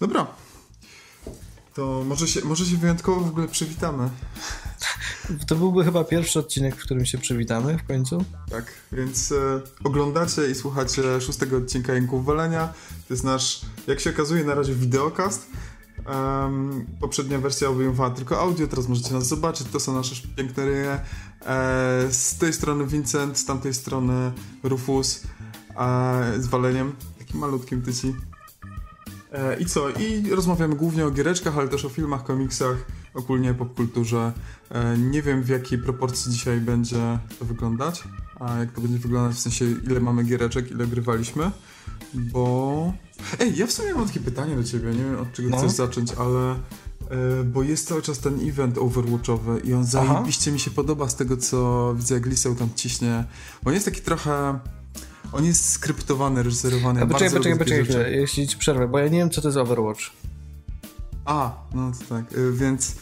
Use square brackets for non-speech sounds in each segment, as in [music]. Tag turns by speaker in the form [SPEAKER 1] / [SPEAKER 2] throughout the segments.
[SPEAKER 1] Dobra. To może się, może się wyjątkowo w ogóle przywitamy.
[SPEAKER 2] To byłby chyba pierwszy odcinek, w którym się przywitamy w końcu.
[SPEAKER 1] Tak, więc e, oglądacie i słuchacie szóstego odcinka Jęków Walenia. To jest nasz, jak się okazuje, na razie wideokast. Um, poprzednia wersja obejmowała tylko audio, teraz możecie nas zobaczyć. To są nasze piękne ryje. E, z tej strony Vincent, z tamtej strony Rufus e, z waleniem, takim malutkim tyci. E, I co? I rozmawiamy głównie o giereczkach, ale też o filmach, komiksach, ogólnie popkulturze. E, nie wiem w jakiej proporcji dzisiaj będzie to wyglądać, a jak to będzie wyglądać, w sensie ile mamy giereczek, ile grywaliśmy, bo... Ej, ja w sumie mam takie pytanie do ciebie, nie wiem od czego no. chcesz zacząć, ale... E, bo jest cały czas ten event Overwatchowy i on zajebiście mi się podoba z tego, co widzę, jak Liseł tam ciśnie. Bo on jest taki trochę on jest skryptowany, reżyserowany.
[SPEAKER 2] A poczekaj, poczekaj, poczekaj jeśli ci przerwę, bo ja nie wiem, co to jest Overwatch.
[SPEAKER 1] A, no to tak, y, więc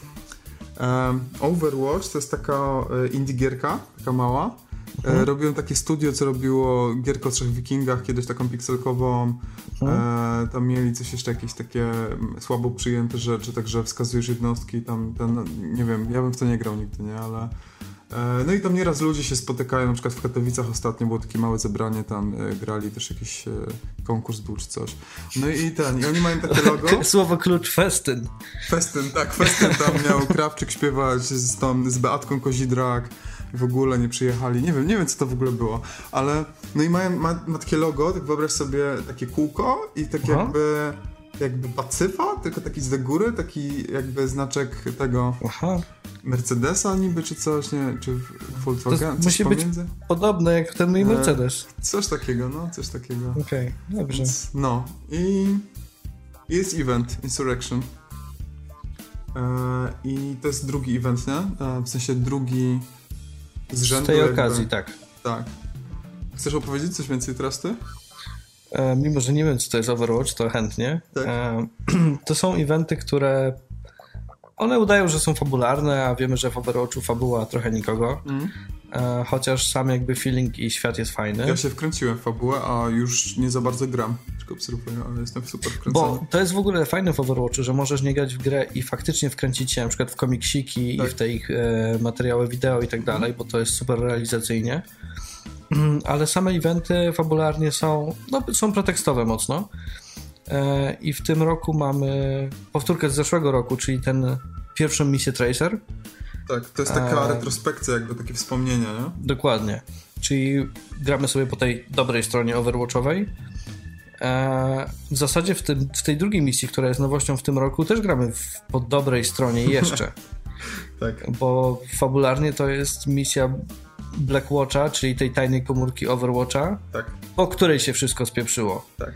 [SPEAKER 1] um, Overwatch to jest taka y, indie gierka, taka mała. E, mhm. Robiłem takie studio, co robiło gierkę o trzech wikingach, kiedyś taką pikselkową. Mhm. E, tam mieli coś jeszcze, jakieś takie słabo przyjęte rzeczy, także wskazujesz jednostki, tam ten, nie wiem, ja bym w to nie grał nigdy, nie, ale E, no i tam nieraz ludzie się spotykają, na przykład w Katowicach ostatnio było takie małe zebranie, tam e, grali też jakiś e, konkurs był czy coś. No i ten, i oni mają takie logo. [laughs]
[SPEAKER 2] Słowo klucz festyn.
[SPEAKER 1] Festyn, tak, festyn tam miał Krawczyk śpiewać z, tą, z Beatką Kozidrak w ogóle nie przyjechali. Nie wiem, nie wiem co to w ogóle było, ale no i mają, ma, ma takie logo, tak wyobraź sobie takie kółko i tak Aha. jakby jakby pacyfa, tylko taki z góry, taki jakby znaczek tego Aha. Mercedesa niby, czy coś, nie czy Volkswagen,
[SPEAKER 2] coś musi pomiędzy? być podobne jak ten mój Mercedes.
[SPEAKER 1] E, coś takiego, no, coś takiego.
[SPEAKER 2] Okej, okay, dobrze. Więc,
[SPEAKER 1] no, i jest event, Insurrection. E, I to jest drugi event, nie? E, w sensie drugi z rzędu.
[SPEAKER 2] Z tej jakby, okazji, tak.
[SPEAKER 1] Tak. Chcesz opowiedzieć coś więcej teraz ty?
[SPEAKER 2] E, mimo, że nie wiem, co to jest Overwatch, to chętnie. Tak. E, [clears throat] to są eventy, które one udają, że są fabularne, a wiemy, że w Overwatchu fabuła trochę nikogo. Mm. Chociaż sam jakby feeling i świat jest fajny.
[SPEAKER 1] Ja się wkręciłem w fabułę, a już nie za bardzo gram. Tylko obserwuję, ale jestem super wkręcony.
[SPEAKER 2] Bo to jest w ogóle fajne w Overwatchu, że możesz nie grać w grę i faktycznie wkręcić się na przykład w komiksiki tak. i w te ich e, materiały wideo i tak dalej, bo to jest super realizacyjnie. Mm, ale same eventy fabularnie są, no, są pretekstowe mocno. E, I w tym roku mamy powtórkę z zeszłego roku, czyli ten pierwszą misję Tracer.
[SPEAKER 1] Tak, to jest taka e... retrospekcja, jakby takie wspomnienia, nie?
[SPEAKER 2] Dokładnie. Czyli gramy sobie po tej dobrej stronie Overwatchowej. E... W zasadzie w, tym, w tej drugiej misji, która jest nowością w tym roku, też gramy w, po dobrej stronie [laughs] jeszcze. tak. Bo fabularnie to jest misja Blackwatcha, czyli tej tajnej komórki Overwatcha, tak. po której się wszystko spieprzyło. Tak.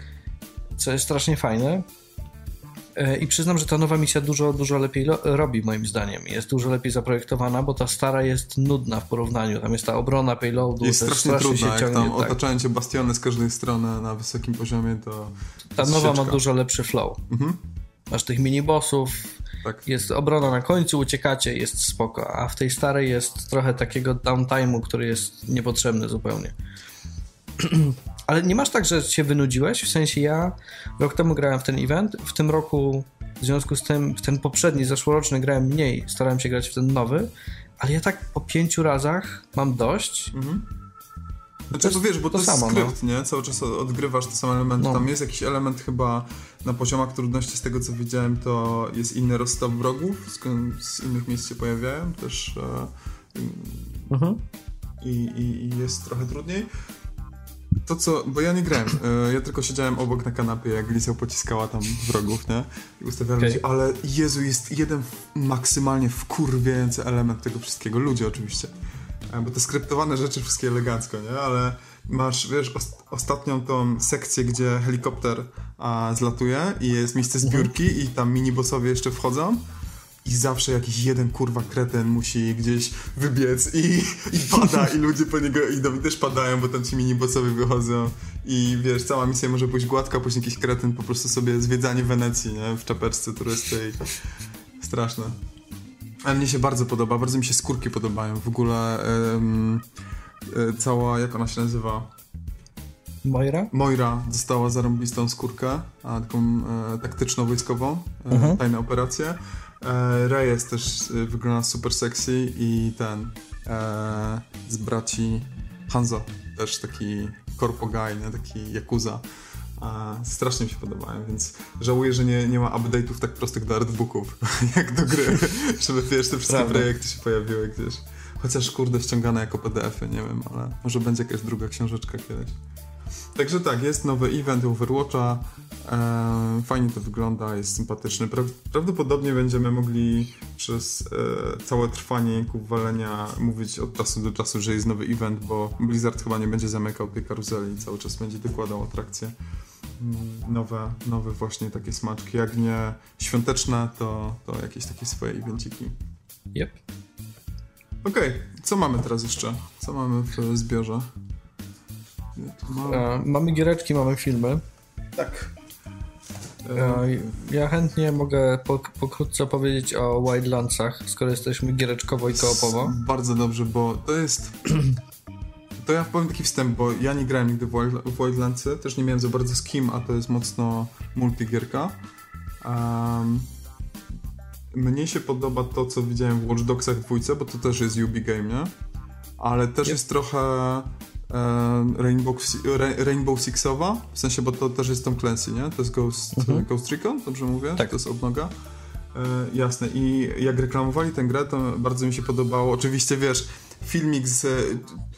[SPEAKER 2] Co jest strasznie fajne. E, I przyznam, że ta nowa misja dużo, dużo lepiej robi, moim zdaniem. Jest dużo lepiej zaprojektowana, bo ta stara jest nudna w porównaniu. Tam jest ta obrona payloadu.
[SPEAKER 1] Jest strasznie, strasznie trudna, się ciągnie, jak tam tak. otaczają cię bastiony z każdej strony na wysokim poziomie, to.
[SPEAKER 2] Ta nowa ma dużo lepszy flow. Mhm. Masz tych minibossów, tak. Jest obrona na końcu, uciekacie, jest spoko, a w tej starej jest trochę takiego downtime'u, który jest niepotrzebny zupełnie. [clears throat] Ale nie masz tak, że się wynudziłeś? W sensie ja rok temu grałem w ten event, w tym roku w związku z tym w ten poprzedni, zeszłoroczny grałem mniej, starałem się grać w ten nowy, ale ja tak po pięciu razach mam dość mhm
[SPEAKER 1] znaczy, to wiesz, bo to, to jest samo, skrypt, no. nie? Cały czas odgrywasz te same elementy. No. Tam jest jakiś element chyba na poziomach trudności, z tego co widziałem, to jest inny rozstaw wrogów, z, z innych miejsc się pojawiają też e, mhm. i, i, i, jest trochę trudniej. To co, bo ja nie grałem, e, ja tylko siedziałem obok na kanapie, jak Liseł pociskała tam wrogów, nie? I ustawiałem okay. ludzi, ale Jezu, jest jeden maksymalnie wkurwiający element tego wszystkiego. Ludzie oczywiście bo te skryptowane rzeczy wszystkie elegancko, nie? Ale masz, wiesz, ostatnią tą sekcję, gdzie helikopter a, zlatuje i jest miejsce mhm. zbiórki i tam minibossowie jeszcze wchodzą i zawsze jakiś jeden kurwa kreten musi gdzieś wybiec i, i pada i ludzie po niego idą i też padają, bo tam ci minibossowie wychodzą i wiesz, cała misja może pójść gładka, później jakiś kretyn po prostu sobie zwiedzanie Wenecji, nie? W czapeczce turystycznej. Straszne. Ale mnie się bardzo podoba, bardzo mi się skórki podobają. W ogóle um, cała, jak ona się nazywa?
[SPEAKER 2] Moira?
[SPEAKER 1] Moira dostała zarąbistą skórkę, a taką e, taktyczno-wojskową, e, mhm. tajne operacje. E, Reyes też e, wygląda super sexy i ten e, z braci Hanzo, też taki corpo guy, nie? taki yakuza. A strasznie mi się podobają, więc żałuję, że nie, nie ma update'ów tak prostych do artbooków, [laughs] jak do gry, [laughs] żeby wiesz, te wszystkie Prawda. projekty się pojawiły gdzieś. Chociaż kurde ściągane jako PDF-y, nie wiem, ale może będzie jakaś druga książeczka kiedyś. Także tak, jest nowy event Overwatcha. E, fajnie to wygląda, jest sympatyczny. Pra prawdopodobnie będziemy mogli przez e, całe trwanie walenia mówić od czasu do czasu, że jest nowy event, bo Blizzard chyba nie będzie zamykał tej karuzeli, cały czas będzie dokładał atrakcje. Mm, nowe, nowe właśnie takie smaczki. Jak nie świąteczne, to, to jakieś takie swoje evenciki.
[SPEAKER 2] Yep.
[SPEAKER 1] Okej, okay. co mamy teraz jeszcze? Co mamy w zbiorze?
[SPEAKER 2] Mamy, e, mamy giereczki, mamy filmy.
[SPEAKER 1] Tak.
[SPEAKER 2] E, ja chętnie mogę pokrótce powiedzieć o Wildlandsach, skoro jesteśmy giereczkowo i koopowo.
[SPEAKER 1] Bardzo dobrze, bo to jest... [clears throat] To ja powiem taki wstęp, bo ja nie grałem nigdy w Wildlandsy, też nie miałem za bardzo z kim, a to jest mocno multigierka. Um, mnie się podoba to, co widziałem w Watch Dogsach dwójce, bo to też jest UB Game, nie? Ale też yep. jest trochę Rainbow, Rainbow Sixowa, w sensie, bo to też jest Tom Clancy, nie? To jest Ghost, mhm. Ghost Recon, dobrze mówię?
[SPEAKER 2] Tak.
[SPEAKER 1] To jest odnoga. E, jasne. I jak reklamowali tę grę, to bardzo mi się podobało. Oczywiście, wiesz, filmik z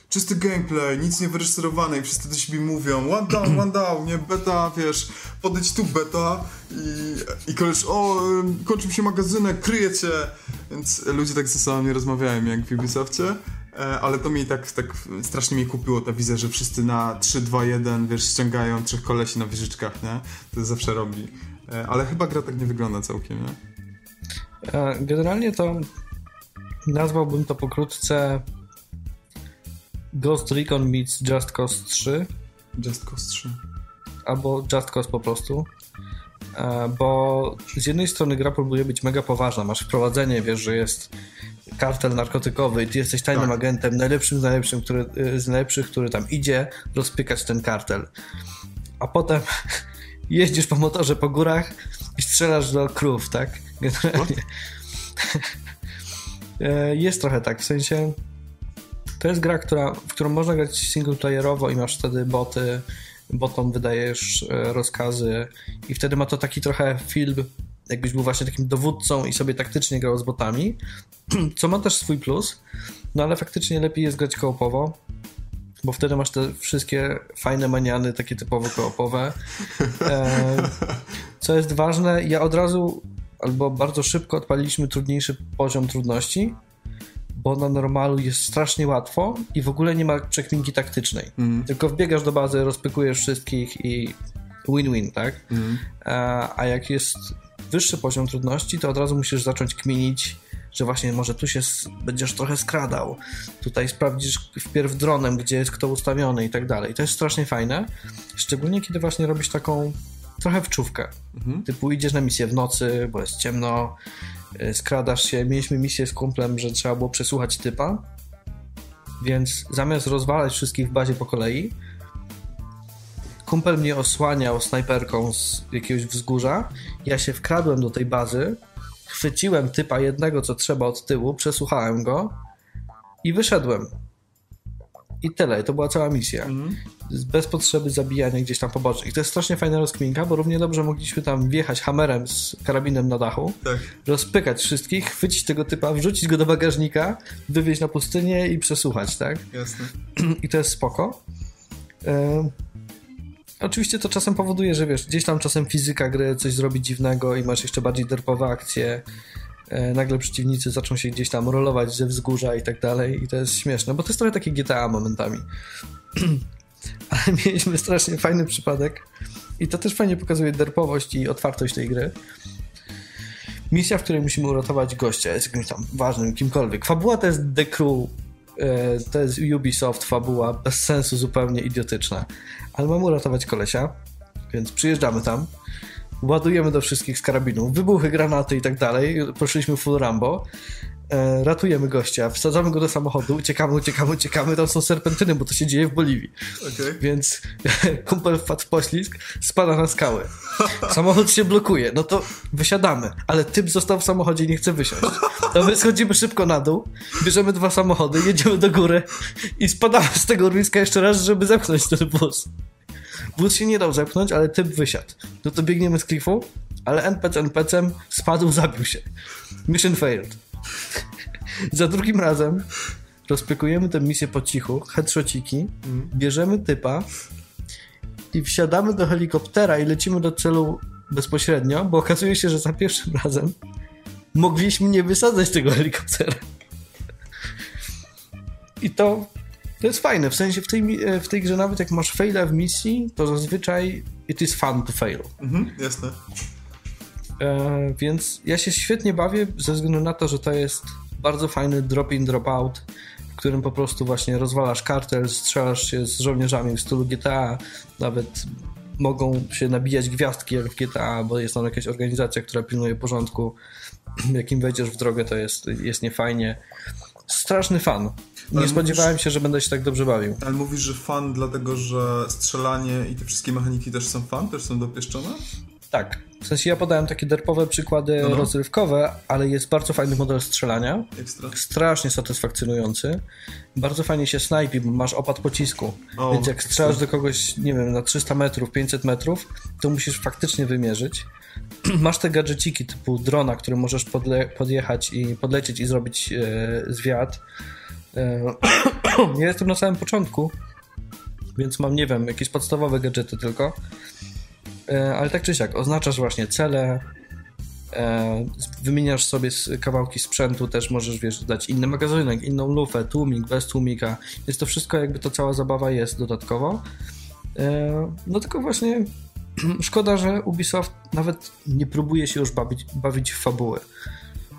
[SPEAKER 1] czysty gameplay, nic nie wyreżyserowane i wszyscy do siebie mówią one down, one down, nie, beta, wiesz, podejdź tu beta i, i koleś, o, kończy mi się magazynek, kryje cię, więc ludzie tak ze sobą nie rozmawiają jak w Ubisoftie. E, ale to mi tak, tak strasznie mi kupiło ta wizja, że wszyscy na 3, 2, 1, wiesz, ściągają trzech kolesi na wieżyczkach, nie? To zawsze robi. E, ale chyba gra tak nie wygląda całkiem, nie?
[SPEAKER 2] E, generalnie to nazwałbym to pokrótce Ghost Recon meets Just Cause 3.
[SPEAKER 1] Just Cause 3.
[SPEAKER 2] Albo Just Cause po prostu. Bo z jednej strony gra próbuje być mega poważna. Masz wprowadzenie, wiesz, że jest kartel narkotykowy i ty jesteś tajnym tak. agentem, najlepszym z, najlepszym, który, y, z najlepszych, który tam idzie rozpykać ten kartel. A potem [laughs] jeździsz po motorze po górach i strzelasz do krów, tak? Generalnie. [laughs] E, jest trochę tak, w sensie to jest gra, która, w którą można grać singleplayerowo i masz wtedy boty, botom wydajesz e, rozkazy i wtedy ma to taki trochę film jakbyś był właśnie takim dowódcą i sobie taktycznie grał z botami, [clears throat] co ma też swój plus, no ale faktycznie lepiej jest grać koopowo, bo wtedy masz te wszystkie fajne maniany, takie typowo koopowe. E, co jest ważne, ja od razu albo bardzo szybko odpaliliśmy trudniejszy poziom trudności, bo na normalu jest strasznie łatwo i w ogóle nie ma przekminki taktycznej. Mm. Tylko wbiegasz do bazy, rozpykujesz wszystkich i win-win, tak? Mm. A, a jak jest wyższy poziom trudności, to od razu musisz zacząć kminić, że właśnie może tu się będziesz trochę skradał, tutaj sprawdzisz wpierw dronem, gdzie jest kto ustawiony i tak dalej. To jest strasznie fajne, szczególnie kiedy właśnie robisz taką trochę wczówkę. Mhm. Typu idziesz na misję w nocy, bo jest ciemno, y, skradasz się. Mieliśmy misję z kumplem, że trzeba było przesłuchać typa, więc zamiast rozwalać wszystkich w bazie po kolei, kumpel mnie osłaniał snajperką z jakiegoś wzgórza. Ja się wkradłem do tej bazy, chwyciłem typa jednego, co trzeba od tyłu, przesłuchałem go i wyszedłem. I tyle, to była cała misja. Mm. Bez potrzeby zabijania gdzieś tam pobocznych. I to jest strasznie fajna rozkminka, bo równie dobrze mogliśmy tam wjechać hamerem z karabinem na dachu, tak. rozpykać wszystkich, chwycić tego typa, wrzucić go do bagażnika, wywieźć na pustynię i przesłuchać, tak?
[SPEAKER 1] Jasne. [clears throat]
[SPEAKER 2] I to jest spoko. Oczywiście to czasem powoduje, że wiesz, gdzieś tam czasem fizyka gry coś zrobi dziwnego i masz jeszcze bardziej derpowe akcje. E, nagle przeciwnicy zaczną się gdzieś tam rolować ze wzgórza i tak dalej i to jest śmieszne, bo to jest trochę takie GTA momentami. [clears throat] Ale mieliśmy strasznie fajny przypadek i to też fajnie pokazuje derpowość i otwartość tej gry. Misja, w której musimy uratować gościa, jest jakimś tam ważnym, kimkolwiek. Fabuła to jest The Crew to jest Ubisoft fabuła, bez sensu, zupełnie idiotyczna. Ale mamy uratować kolesia, więc przyjeżdżamy tam, ładujemy do wszystkich z karabinów, wybuchy, granaty i tak dalej, poszliśmy full Rambo e, ratujemy gościa, wsadzamy go do samochodu, uciekamy, uciekamy, uciekamy, tam są serpentyny, bo to się dzieje w Boliwii. Okay. Więc [laughs] kumpel wpadł w poślizg, spada na skałę. Samochód się blokuje, no to wysiadamy, ale typ został w samochodzie i nie chce wysiąść. To my schodzimy szybko na dół, bierzemy dwa samochody, jedziemy do góry i spadamy z tego urwiska jeszcze raz, żeby zepchnąć ten wóz. Wóz się nie dał zepchnąć, ale typ wysiadł. No to biegniemy z klifu, ale NPC NPC spadł, zabił się. Mission failed. [laughs] Za drugim razem rozpykujemy tę misję po cichu, headshotiki, mm. bierzemy typa i wsiadamy do helikoptera i lecimy do celu bezpośrednio, bo okazuje się, że za pierwszym razem mogliśmy nie wysadzać tego helikoptera. I to, to jest fajne, w sensie w tej, w tej grze nawet jak masz faila w misji, to zazwyczaj it is fun to fail.
[SPEAKER 1] Mhm, jasne.
[SPEAKER 2] E, więc ja się świetnie bawię ze względu na to, że to jest bardzo fajny drop-in, drop-out, w którym po prostu właśnie rozwalasz kartel, strzelasz się z żołnierzami w stylu GTA, nawet mogą się nabijać gwiazdki jak w GTA, bo jest tam jakaś organizacja, która pilnuje porządku. [clears throat] Jak im wejdziesz w drogę, to jest, jest niefajnie. Straszny fan. Nie ale spodziewałem mówisz, się, że będę się tak dobrze bawił.
[SPEAKER 1] Ale mówisz, że fan dlatego, że strzelanie i te wszystkie mechaniki też są fan? Też są dopieszczone?
[SPEAKER 2] Tak. W sensie ja podałem takie derpowe przykłady no, no. rozrywkowe, ale jest bardzo fajny model strzelania. Ekstra. Strasznie satysfakcjonujący. Bardzo fajnie się snajpi, bo masz opad pocisku. O, Więc jak strzelasz do kogoś, nie wiem, na 300 metrów, 500 metrów, to musisz faktycznie wymierzyć. [clears throat] masz te gadżeciki typu drona, który możesz podjechać i podlecieć i zrobić e, zwiat. E, [clears throat] ja jestem na samym początku, więc mam, nie wiem, jakieś podstawowe gadżety tylko. E, ale tak czy siak, oznaczasz właśnie cele, e, wymieniasz sobie kawałki sprzętu, też możesz, wiesz, dać inny magazynek, inną lufę, tłumik, bez tłumika, więc to wszystko jakby to cała zabawa jest dodatkowo. E, no tylko właśnie [clears throat] szkoda, że Ubisoft nawet nie próbuje się już bawić, bawić w fabuły.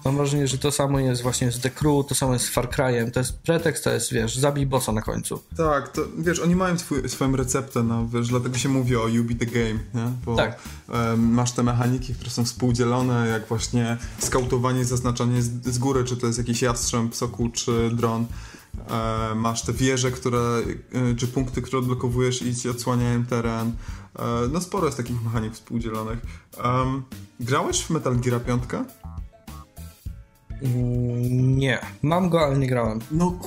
[SPEAKER 2] Mam wrażenie, że to samo jest właśnie z The Crew, to samo jest z Far Cry'em, to jest pretekst, to jest, wiesz, zabij bossa na końcu.
[SPEAKER 1] Tak, to wiesz, oni mają swój, swoją receptę, no, wiesz, dlatego się mówi o You Be The Game, nie? Bo tak. masz te mechaniki, które są współdzielone, jak właśnie skautowanie, zaznaczanie z, z góry, czy to jest jakiś jastrząb, soku, czy dron. E, masz te wieże, które, e, czy punkty, które odblokowujesz i ci odsłaniają teren. E, no sporo jest takich mechanik współdzielonych. Um, grałeś w Metal Gear 5?
[SPEAKER 2] Nie. Mam go, ale nie grałem.
[SPEAKER 1] No.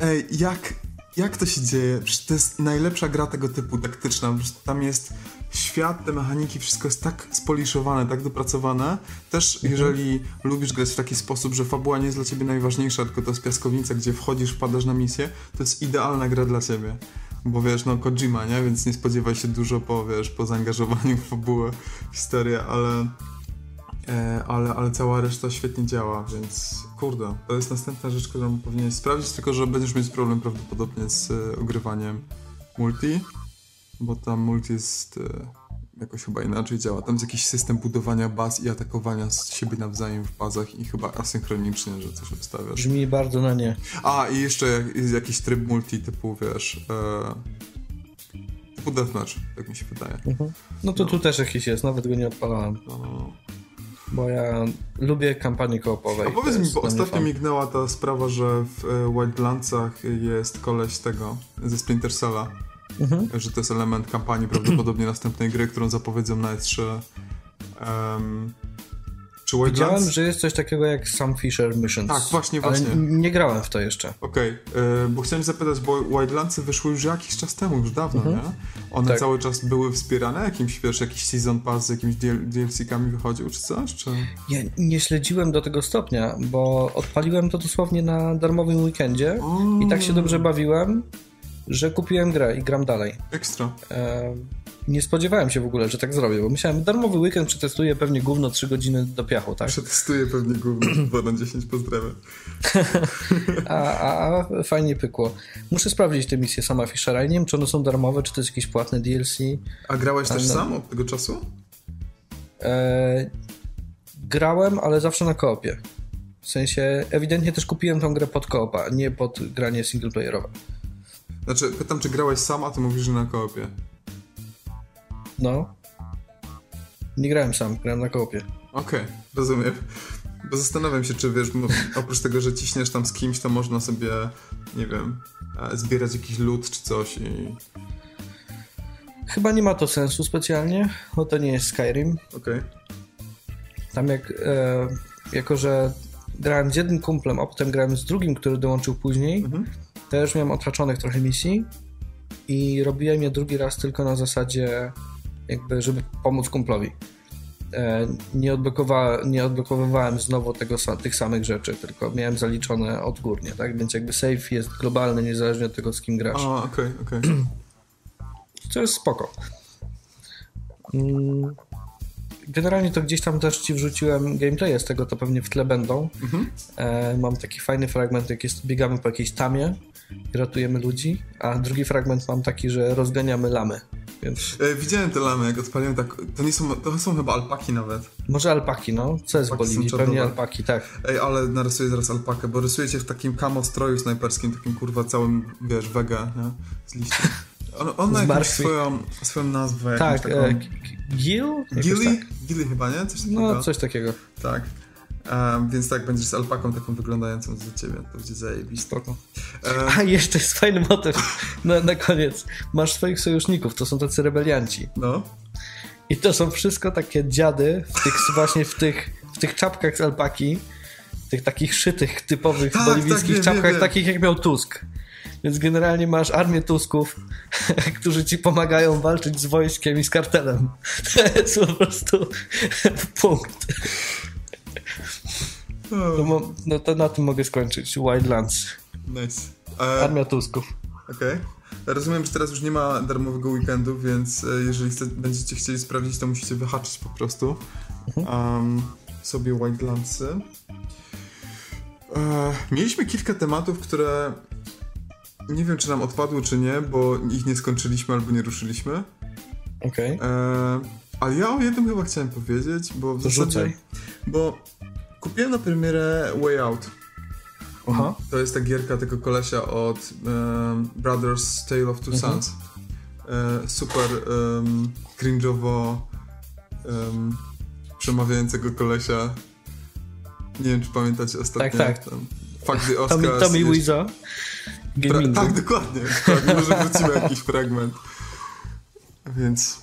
[SPEAKER 1] Ej, jak, jak to się dzieje? Przecież to jest najlepsza gra tego typu taktyczna. Tam jest świat, te mechaniki, wszystko jest tak spoliszowane, tak dopracowane. Też mhm. jeżeli lubisz grać w taki sposób, że fabuła nie jest dla ciebie najważniejsza, tylko to jest piaskownica, gdzie wchodzisz, wpadasz na misję, to jest idealna gra dla ciebie. Bo wiesz, no Kojima, nie? Więc nie spodziewaj się dużo po, wiesz, po zaangażowaniu w fabułę, historię, ale ale, ale cała reszta świetnie działa, więc kurde, to jest następna rzecz, którą powinieneś sprawdzić, tylko że będziesz mieć problem prawdopodobnie z e, ogrywaniem multi, bo tam multi jest e, jakoś chyba inaczej działa. Tam jest jakiś system budowania baz i atakowania z siebie nawzajem w bazach i chyba asynchronicznie, że coś obstawiasz.
[SPEAKER 2] Brzmi bardzo na nie.
[SPEAKER 1] A, i jeszcze jest jakiś tryb multi typu, wiesz... E, typu deathmatch, tak mi się wydaje.
[SPEAKER 2] Mhm. No to no. tu też jakiś jest, nawet go nie odpalałem. No. no, no. Bo ja lubię kampanii koopowej.
[SPEAKER 1] A powiedz mi, bo ostatnio mignęła ta sprawa, że w e, Wildlandsach jest koleś tego ze Splinter Cella. Mhm. Że to jest element kampanii prawdopodobnie [clears throat] następnej gry, którą zapowiedzą na E3. Um,
[SPEAKER 2] czy Wildlands? Widziałem, że jest coś takiego jak Sam Fisher Missions.
[SPEAKER 1] Tak, właśnie, właśnie.
[SPEAKER 2] Nie grałem w to jeszcze.
[SPEAKER 1] Okej, okay. E, bo chciałem zapytać, bo Wildlandsy wyszły już jakiś czas temu, już dawno, mhm. nie? One tak. cały czas były wspierane jakimś, wiesz, jakiś season pass z jakimiś DLC-kami wychodził, czy coś? Czy...
[SPEAKER 2] Ja nie śledziłem do tego stopnia, bo odpaliłem to dosłownie na darmowym weekendzie i tak się dobrze bawiłem, że kupiłem grę i gram dalej.
[SPEAKER 1] Ekstra.
[SPEAKER 2] E nie spodziewałem się w ogóle, że tak zrobię, bo myślałem, darmowy weekend przetestuję pewnie gówno 3 godziny do piachu, tak?
[SPEAKER 1] Przetestuję pewnie gówno [clears throat] 2 na 10, pozdrawiam.
[SPEAKER 2] a, a, a, fajnie pykło. Muszę sprawdzić te misje sama Fischera i nie wiem, czy one są darmowe, czy to jest jakieś płatne DLC.
[SPEAKER 1] A grałeś też no... sam od tego czasu?
[SPEAKER 2] E... Grałem, ale zawsze na koopie. W sensie, ewidentnie też kupiłem tą grę pod koopa, nie pod granie singleplayerowe.
[SPEAKER 1] Znaczy, pytam, czy grałeś sam, a ty mówisz, że na koopie.
[SPEAKER 2] No. Nie grałem sam, grałem na kopie.
[SPEAKER 1] Okej, okay, rozumiem. Bo zastanawiam się, czy wiesz, oprócz tego, że ciśniesz tam z kimś, to można sobie, nie wiem, e, zbierać jakiś lód czy coś i...
[SPEAKER 2] Chyba nie ma to sensu specjalnie, bo to nie jest Skyrim.
[SPEAKER 1] Okej. Okay.
[SPEAKER 2] Tam jak, e, jako że grałem z jednym kumplem, a potem grałem z drugim, który dołączył później, mhm. Już miałem otraczonych trochę misji i robiłem je drugi raz tylko na zasadzie jakby, żeby pomóc kumplowi. E, nie, odblokowa nie odblokowywałem znowu tego, tych samych rzeczy, tylko miałem zaliczone odgórnie, tak? Więc jakby save jest globalny, niezależnie od tego, z kim grasz.
[SPEAKER 1] A, okej, okay, okej. [clears throat] Okay.
[SPEAKER 2] Co jest spoko. Mm, generalnie to gdzieś tam też ci wrzuciłem gameplay z tego, to pewnie w tle będą. Mhm. E, mam taki fajny fragment, jak jest, biegamy po jakiejś tamie ratujemy ludzi, a drugi fragment mam taki, że rozganiamy lamy. Więc...
[SPEAKER 1] E, widziałem te lamy, jak odpaliłem tak. To nie są, to są chyba alpaki nawet.
[SPEAKER 2] Może alpaki, no. Co jest alpaki w Boliwii? Pewnie alpaki, tak.
[SPEAKER 1] Ej, ale narysuję zaraz alpakę, bo rysujecie w takim kamo stroju snajperskim, takim kurwa całym, wiesz, wega, nie? Z liści. On, on ma jakąś swoją, swoją nazwę.
[SPEAKER 2] Tak, taką... e, Gil?
[SPEAKER 1] Gilly? Tak. Gilly chyba, nie?
[SPEAKER 2] Coś takiego. No, coś takiego.
[SPEAKER 1] Tak. Um, więc tak, będziesz z alpaką taką wyglądającą za ciebie. To będzie zajebiste.
[SPEAKER 2] Um, A jeszcze jest fajny motyw na, na koniec. Masz swoich sojuszników, to są tacy rebelianci.
[SPEAKER 1] No.
[SPEAKER 2] I to są wszystko takie dziady w tych, [laughs] właśnie w tych, w tych czapkach z alpaki, tych takich szytych, typowych tak, boliwijskich tak, czapkach, takich jak miał Tusk. Więc generalnie masz armię Tusków, [laughs] którzy ci pomagają walczyć z wojskiem i z kartelem. [laughs] To jest po prostu punkt. No, no to na tym mogę skończyć. Wildlands.
[SPEAKER 1] Nice.
[SPEAKER 2] E... Armia Tusków.
[SPEAKER 1] Okej. Okay. Rozumiem, że teraz już nie ma darmowego weekendu, więc e, jeżeli chce, będziecie chcieli sprawdzić, to musicie wyhaczyć po prostu um, sobie Wildlandsy. E, mieliśmy kilka tematów, które nie wiem, czy nam odpadły, czy nie, bo ich nie skończyliśmy albo nie ruszyliśmy.
[SPEAKER 2] Okej. Okay.
[SPEAKER 1] E, ale ja o jednym chyba chciałem powiedzieć, bo w
[SPEAKER 2] to zasadzie... Rzucaj.
[SPEAKER 1] Bo kupiłem na premierę Way Out.
[SPEAKER 2] Aha.
[SPEAKER 1] To jest ta gierka tego kolesia od um, Brothers Tale of Two mhm. Sons. E, super um, cringe'owo um, przemawiającego kolesia. Nie wiem, czy pamiętacie ostatnio.
[SPEAKER 2] Tak, tak. Tam,
[SPEAKER 1] Fuck the Oscars.
[SPEAKER 2] Tommy, Tommy.
[SPEAKER 1] Pra- tak, dokładnie. dokładnie. Może wrócimy jakiś fragment. Więc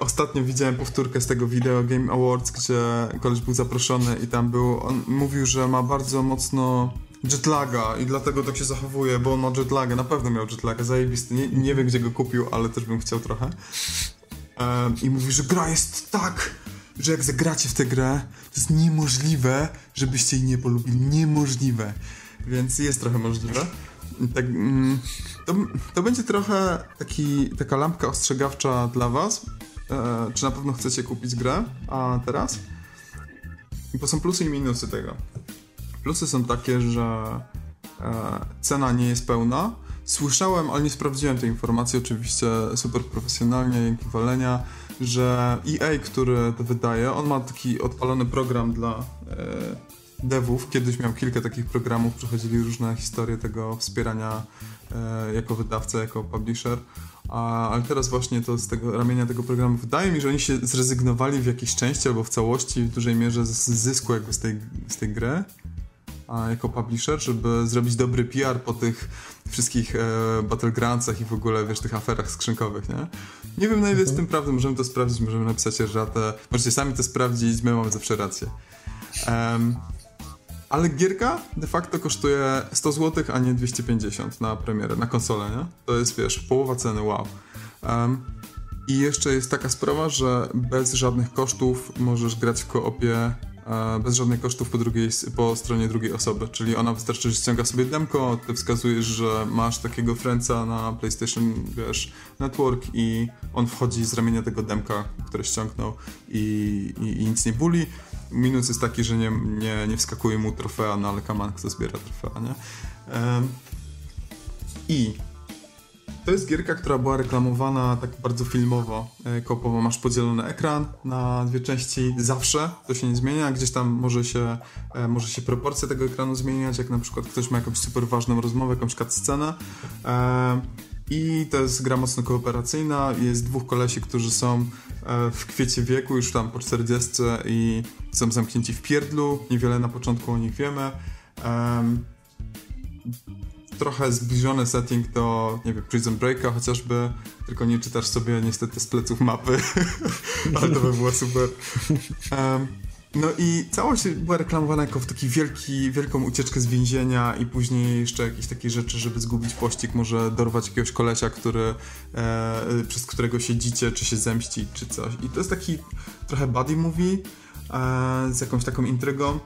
[SPEAKER 1] ostatnio widziałem powtórkę z tego Video Game Awards, gdzie koleś był zaproszony i tam był, on mówił, że ma bardzo mocno jetlaga i dlatego tak się zachowuje, bo on ma jetlaga, na pewno miał jetlaga, zajebisty, nie, nie wiem gdzie go kupił, ale też bym chciał trochę. E, I mówi, że gra jest tak, że jak zagracie w tę grę, to jest niemożliwe, żebyście jej nie polubili, niemożliwe. Więc jest trochę możliwe. Tak, mm, to, to będzie trochę taki, taka lampka ostrzegawcza dla was, e, czy na pewno chcecie kupić grę, a teraz? Bo są plusy i minusy tego. Plusy są takie, że e, cena nie jest pełna. Słyszałem, ale nie sprawdziłem tej informacji, oczywiście super profesjonalnie, dzięki walenia, że EA, który to wydaje, on ma taki odpalony program dla e, devów. Kiedyś miał kilka takich programów, przechodzili różne historie tego wspierania e, jako wydawca, jako publisher. A, ale teraz właśnie to z tego ramienia tego programu wydaje mi, że oni się zrezygnowali w jakiejś części albo w całości w dużej mierze z zysku jakby z tej, z tej gry a, jako publisher, żeby zrobić dobry PR po tych wszystkich e, battlegroundsach i w ogóle, wiesz, tych aferach skrzynkowych, nie? Nie wiem na ile jest tym prawdą, możemy to sprawdzić, możemy napisać erratę, możecie sami to sprawdzić, my mamy zawsze rację. Um, ale gierka de facto kosztuje 100 zł, a nie 250 na premierę, na konsolę, nie? To jest, wiesz, połowa ceny, wow. Um, I jeszcze jest taka sprawa, że bez żadnych kosztów możesz grać w koopie e, bez żadnych kosztów po, drugiej, po stronie drugiej osoby, czyli ona wystarczy, że ściąga sobie demko, ty wskazujesz, że masz takiego friendsa na PlayStation, wiesz, Network i on wchodzi z ramienia tego demka, które ściągnął i, i, i nic nie buli Minus jest taki, że nie, nie, nie wskakuje mu trofea, no ale kaman kto zbiera trofea, nie? Um, I to jest gierka, która była reklamowana tak bardzo filmowo, e, kopowo. Masz podzielony ekran na dwie części zawsze, to się nie zmienia. Gdzieś tam może się, e, może się proporcja tego ekranu zmieniać, jak na przykład ktoś ma jakąś super ważną rozmowę, jakąś cutscenę. I to jest gra mocno kooperacyjna. Jest dwóch kolesi, którzy są e, w kwiecie wieku, już tam po 40 i są zamknięci w pierdlu. Niewiele na początku o nich wiemy. Um, trochę zbliżony setting do, nie wiem, Prison Breaka chociażby, tylko nie czytasz sobie niestety z pleców mapy, [laughs] ale to by było super. Um, no i całość była reklamowana jako w taki wielki, wielką ucieczkę z więzienia i później jeszcze jakieś takie rzeczy, żeby zgubić pościg, może dorwać jakiegoś kolesia, który, e, przez którego siedzicie, czy się zemści, czy coś. I to jest taki trochę buddy movie z jakąś taką intrygą.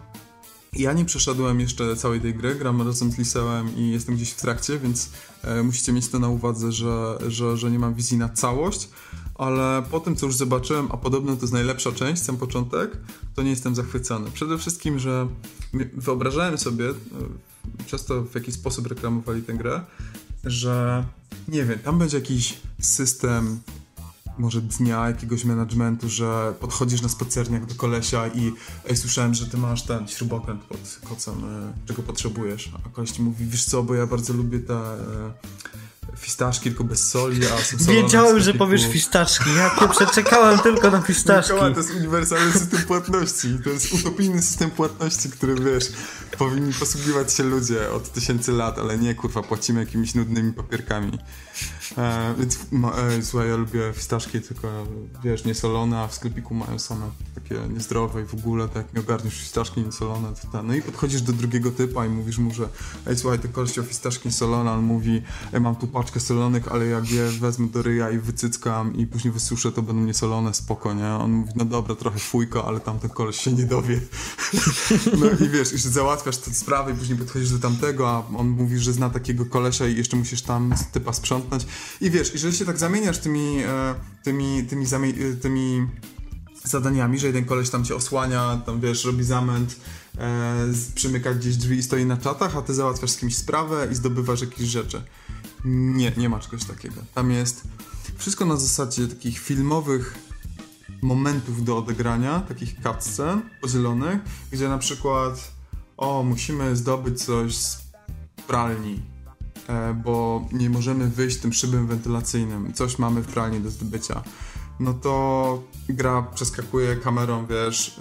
[SPEAKER 1] Ja nie przeszedłem jeszcze całej tej gry, gram razem z Lisełem i jestem gdzieś w trakcie, więc e, musicie mieć to na uwadze, że, że, że nie mam wizji na całość, ale po tym, co już zobaczyłem, a podobno to jest najlepsza część, sam początek, to nie jestem zachwycony. Przede wszystkim, że wyobrażałem sobie, e, przez to w jaki sposób reklamowali tę grę, że nie wiem, tam będzie jakiś system może dnia jakiegoś managementu, że podchodzisz na spacerniak do kolesia i ej, słyszałem, że ty masz ten śrubokręt pod kocem, e, czego potrzebujesz. A koleś ci mówi, wiesz co, bo ja bardzo lubię te e, fistaszki, tylko bez soli, a są
[SPEAKER 2] Wiedziałem, że powiesz fistaszki. Ja przeczekałem tylko na fistaszki.
[SPEAKER 1] Mikołaj, to jest uniwersalny system płatności. To jest utopijny system płatności, który wiesz, powinni posługiwać się ludzie od tysięcy lat, ale nie, kurwa, płacimy jakimiś nudnymi papierkami. E, e, słuchaj, ja lubię fistaszki, tylko wiesz, niesolone, a w sklepiku mają same takie niezdrowe i w ogóle, tak nie ogarniesz fistaszki niesolone, to ta. No i podchodzisz do drugiego typa i mówisz mu, że ej, słuchaj, ty koleś o fistaszki niesolone, on mówi, ej, mam tu paczkę solonych, ale jak je wezmę do ryja i wycyckam i później wysuszę, to będą niesolone, spoko, nie? On mówi, no dobra, trochę fujka, ale tamten koleś się nie dowie. [laughs] no i wiesz, jeszcze załatwiasz tę sprawę i później podchodzisz do tamtego, a on mówi, że zna takiego kolesia i jeszcze musisz tam typa sprzątnąć. I wiesz, jeżeli się tak zamieniasz tymi, e, tymi, tymi, tymi, tymi zadaniami, że jeden koleś tam cię osłania, tam wiesz, robi zamęt, e, przymyka gdzieś drzwi i stoi na czatach, a ty załatwiasz z kimś sprawę i zdobywasz jakieś rzeczy. Nie, nie ma czegoś takiego. Tam jest wszystko na zasadzie takich filmowych momentów do odegrania, takich cutscen podzielonych, gdzie na przykład o, musimy zdobyć coś z pralni, e, bo nie możemy wyjść tym szybem wentylacyjnym, coś mamy w pralni do zdobycia. No to gra przeskakuje kamerą, wiesz,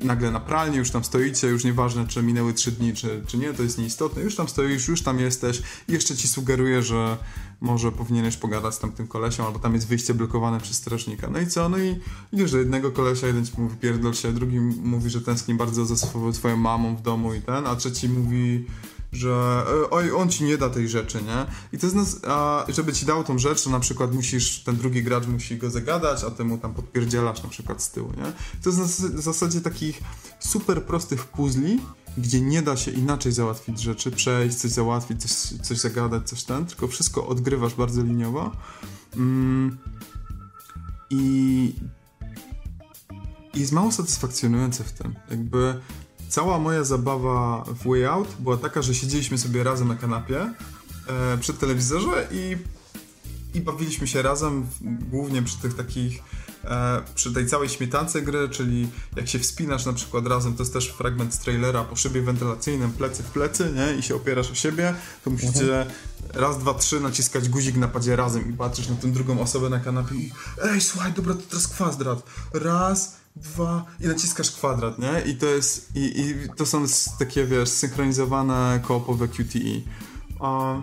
[SPEAKER 1] e, nagle na pralni, już tam stoicie, już nieważne czy minęły 3 dni, czy, czy nie, to jest nieistotne, już tam stoisz, już tam jesteś i jeszcze ci sugeruje, że może powinieneś pogadać z tamtym kolesią, albo tam jest wyjście blokowane przez strażnika. No i co? No i idziesz do jednego kolesia, jeden ci mówi pierdol się, drugi mówi, że tęskni bardzo za swoją mamą w domu i ten, a trzeci mówi że e, oj, on ci nie da tej rzeczy, nie? I to jest, nas, a żeby ci dał tą rzecz, to na przykład musisz, ten drugi gracz musi go zagadać, a ty mu tam podpierdzielasz na przykład z tyłu, nie? To jest na zasadzie takich super prostych puzli, gdzie nie da się inaczej załatwić rzeczy, przejść, coś załatwić, coś, coś zagadać, coś ten, tylko wszystko odgrywasz bardzo liniowo. Mm. I jest mało satysfakcjonujące w tym. Jakby cała moja zabawa w Way Out była taka, że siedzieliśmy sobie razem na kanapie e, przy telewizorze i, i bawiliśmy się razem, głównie przy tych takich e, przy tej całej śmietance gry, czyli jak się wspinasz na przykład razem, to jest też fragment z trailera po szybie wentylacyjnym, plecy w plecy, nie? I się opierasz o siebie, to musicie mhm. raz, dwa, trzy naciskać guzik na padzie razem i patrzysz na tę drugą osobę na kanapie i ej, słuchaj, dobra, to teraz kwadrat. Raz, dwa i naciskasz kwadrat, nie? I to jest, i, i to są takie, wiesz, synchronizowane koopowe QTE. Um,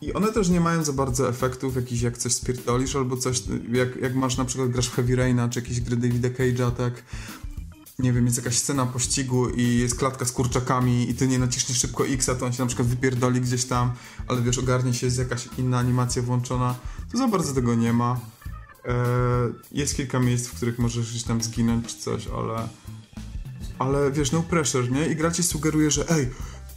[SPEAKER 1] I one też nie mają za bardzo efektów jakichś jak coś spierdolisz albo coś, jak, jak masz na przykład grasz w Heavy Raina czy jakieś gry Davida Cage'a, tak nie wiem, jest jakaś scena pościgu i jest klatka z kurczakami i ty nie naciśniesz szybko X, to on się na przykład wypierdoli gdzieś tam, ale wiesz, ogarnie się, jest jakaś inna animacja włączona, to za bardzo tego nie ma. E, jest kilka miejsc, w których możesz gdzieś tam zginąć czy coś, ale ale wiesz, no pressure, nie? I gra ci sugeruje, że ej,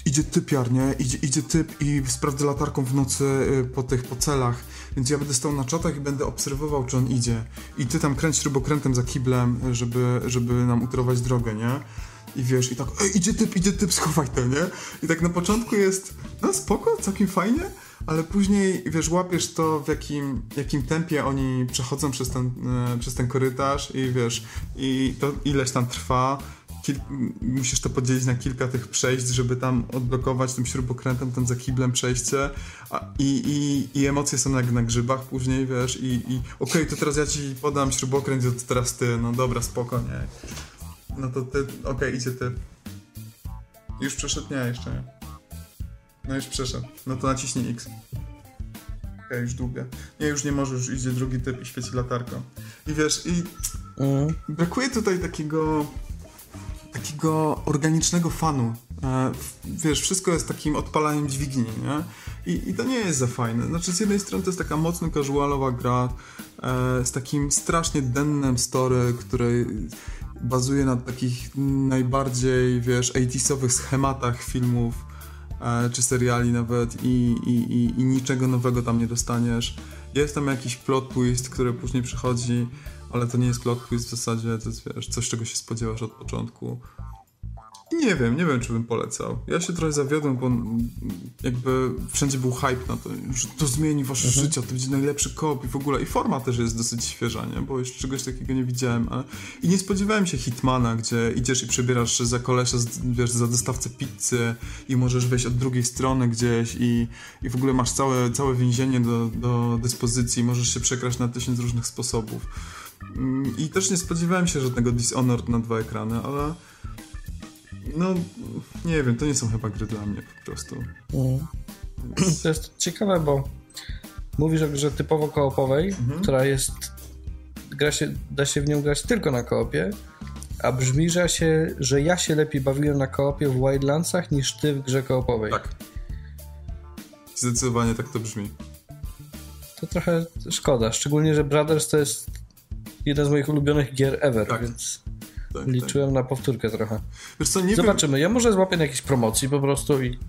[SPEAKER 1] idzie typiar, nie? Idzie, idzie typ i sprawdzę latarką w nocy y, po tych, po celach, więc ja będę stał na czatach i będę obserwował, czy on idzie. I ty tam kręć śrubokrętem za kiblem, żeby, żeby nam utorować drogę, nie? I wiesz, i tak, ej, idzie typ, idzie typ, [laughs] schowaj to, nie? I tak na początku jest, no spoko, całkiem fajnie, ale później, wiesz, łapiesz to, w jakim, jakim tempie oni przechodzą przez ten, e, przez ten korytarz i wiesz, i to ileś tam trwa, kil... musisz to podzielić na kilka tych przejść, żeby tam odblokować tym śrubokrętem, ten za kiblem przejście A, i, i, i emocje są jak na grzybach później, wiesz, i, i okej, okay, to teraz ja ci podam śrubokręt, to teraz ty, no dobra, spoko, nie. No to ty, okej, okay, idzie ty. Już przeszedł? Nie, jeszcze nie. No już przeszedł. No to naciśnij X. Okay, już długie. Nie, już nie możesz, już idzie drugi typ i świeci latarką. I wiesz, i mm. brakuje tutaj takiego takiego organicznego fanu. E, wiesz, wszystko jest takim odpalaniem dźwigni, nie? I, I, to nie jest za fajne. Znaczy, z jednej strony to jest taka mocno casualowa gra e, z takim strasznie dennym story, który bazuje na takich najbardziej, wiesz, 80sowych schematach filmów czy seriali nawet i, i, i, i niczego nowego tam nie dostaniesz. Jest tam jakiś plot twist, który później przychodzi ale to nie jest plot twist w zasadzie, to jest wiesz, coś czego się spodziewasz od początku. Nie wiem, nie wiem, czy bym polecał. Ja się trochę zawiodłem, bo jakby wszędzie był hype na to, że to zmieni wasze mhm. życie, to będzie najlepszy kop i w ogóle. I forma też jest dosyć świeża, nie? Bo jeszcze czegoś takiego nie widziałem. Ale... I nie spodziewałem się Hitmana, gdzie idziesz i przebierasz za kolesia, wiesz, za dostawcę pizzy i możesz wejść od drugiej strony gdzieś i, i w ogóle masz całe, całe więzienie do, do dyspozycji, możesz się przekraść na tysiąc różnych sposobów. Mm, I też nie spodziewałem się żadnego Dishonored na dwa ekrany, ale no nie wiem, to nie są chyba gry dla mnie po prostu. Mm.
[SPEAKER 2] To jest ciekawe, bo mówisz o grze typowo koopowej, mhm. która jest gra się, da się w nią grać tylko na koopie, a brzmi, że ja się, że ja się lepiej bawiłem na koopie w Wildlandsach niż ty w grze koopowej.
[SPEAKER 1] Tak. Zdecydowanie tak to brzmi.
[SPEAKER 2] To trochę szkoda, szczególnie, że Brothers to jest jeden z moich ulubionych gier ever, tak. więc tak, liczyłem tak. na powtórkę trochę. Co, Zobaczymy. Wiem... Ja może złapię na jakiejś promocji po prostu i...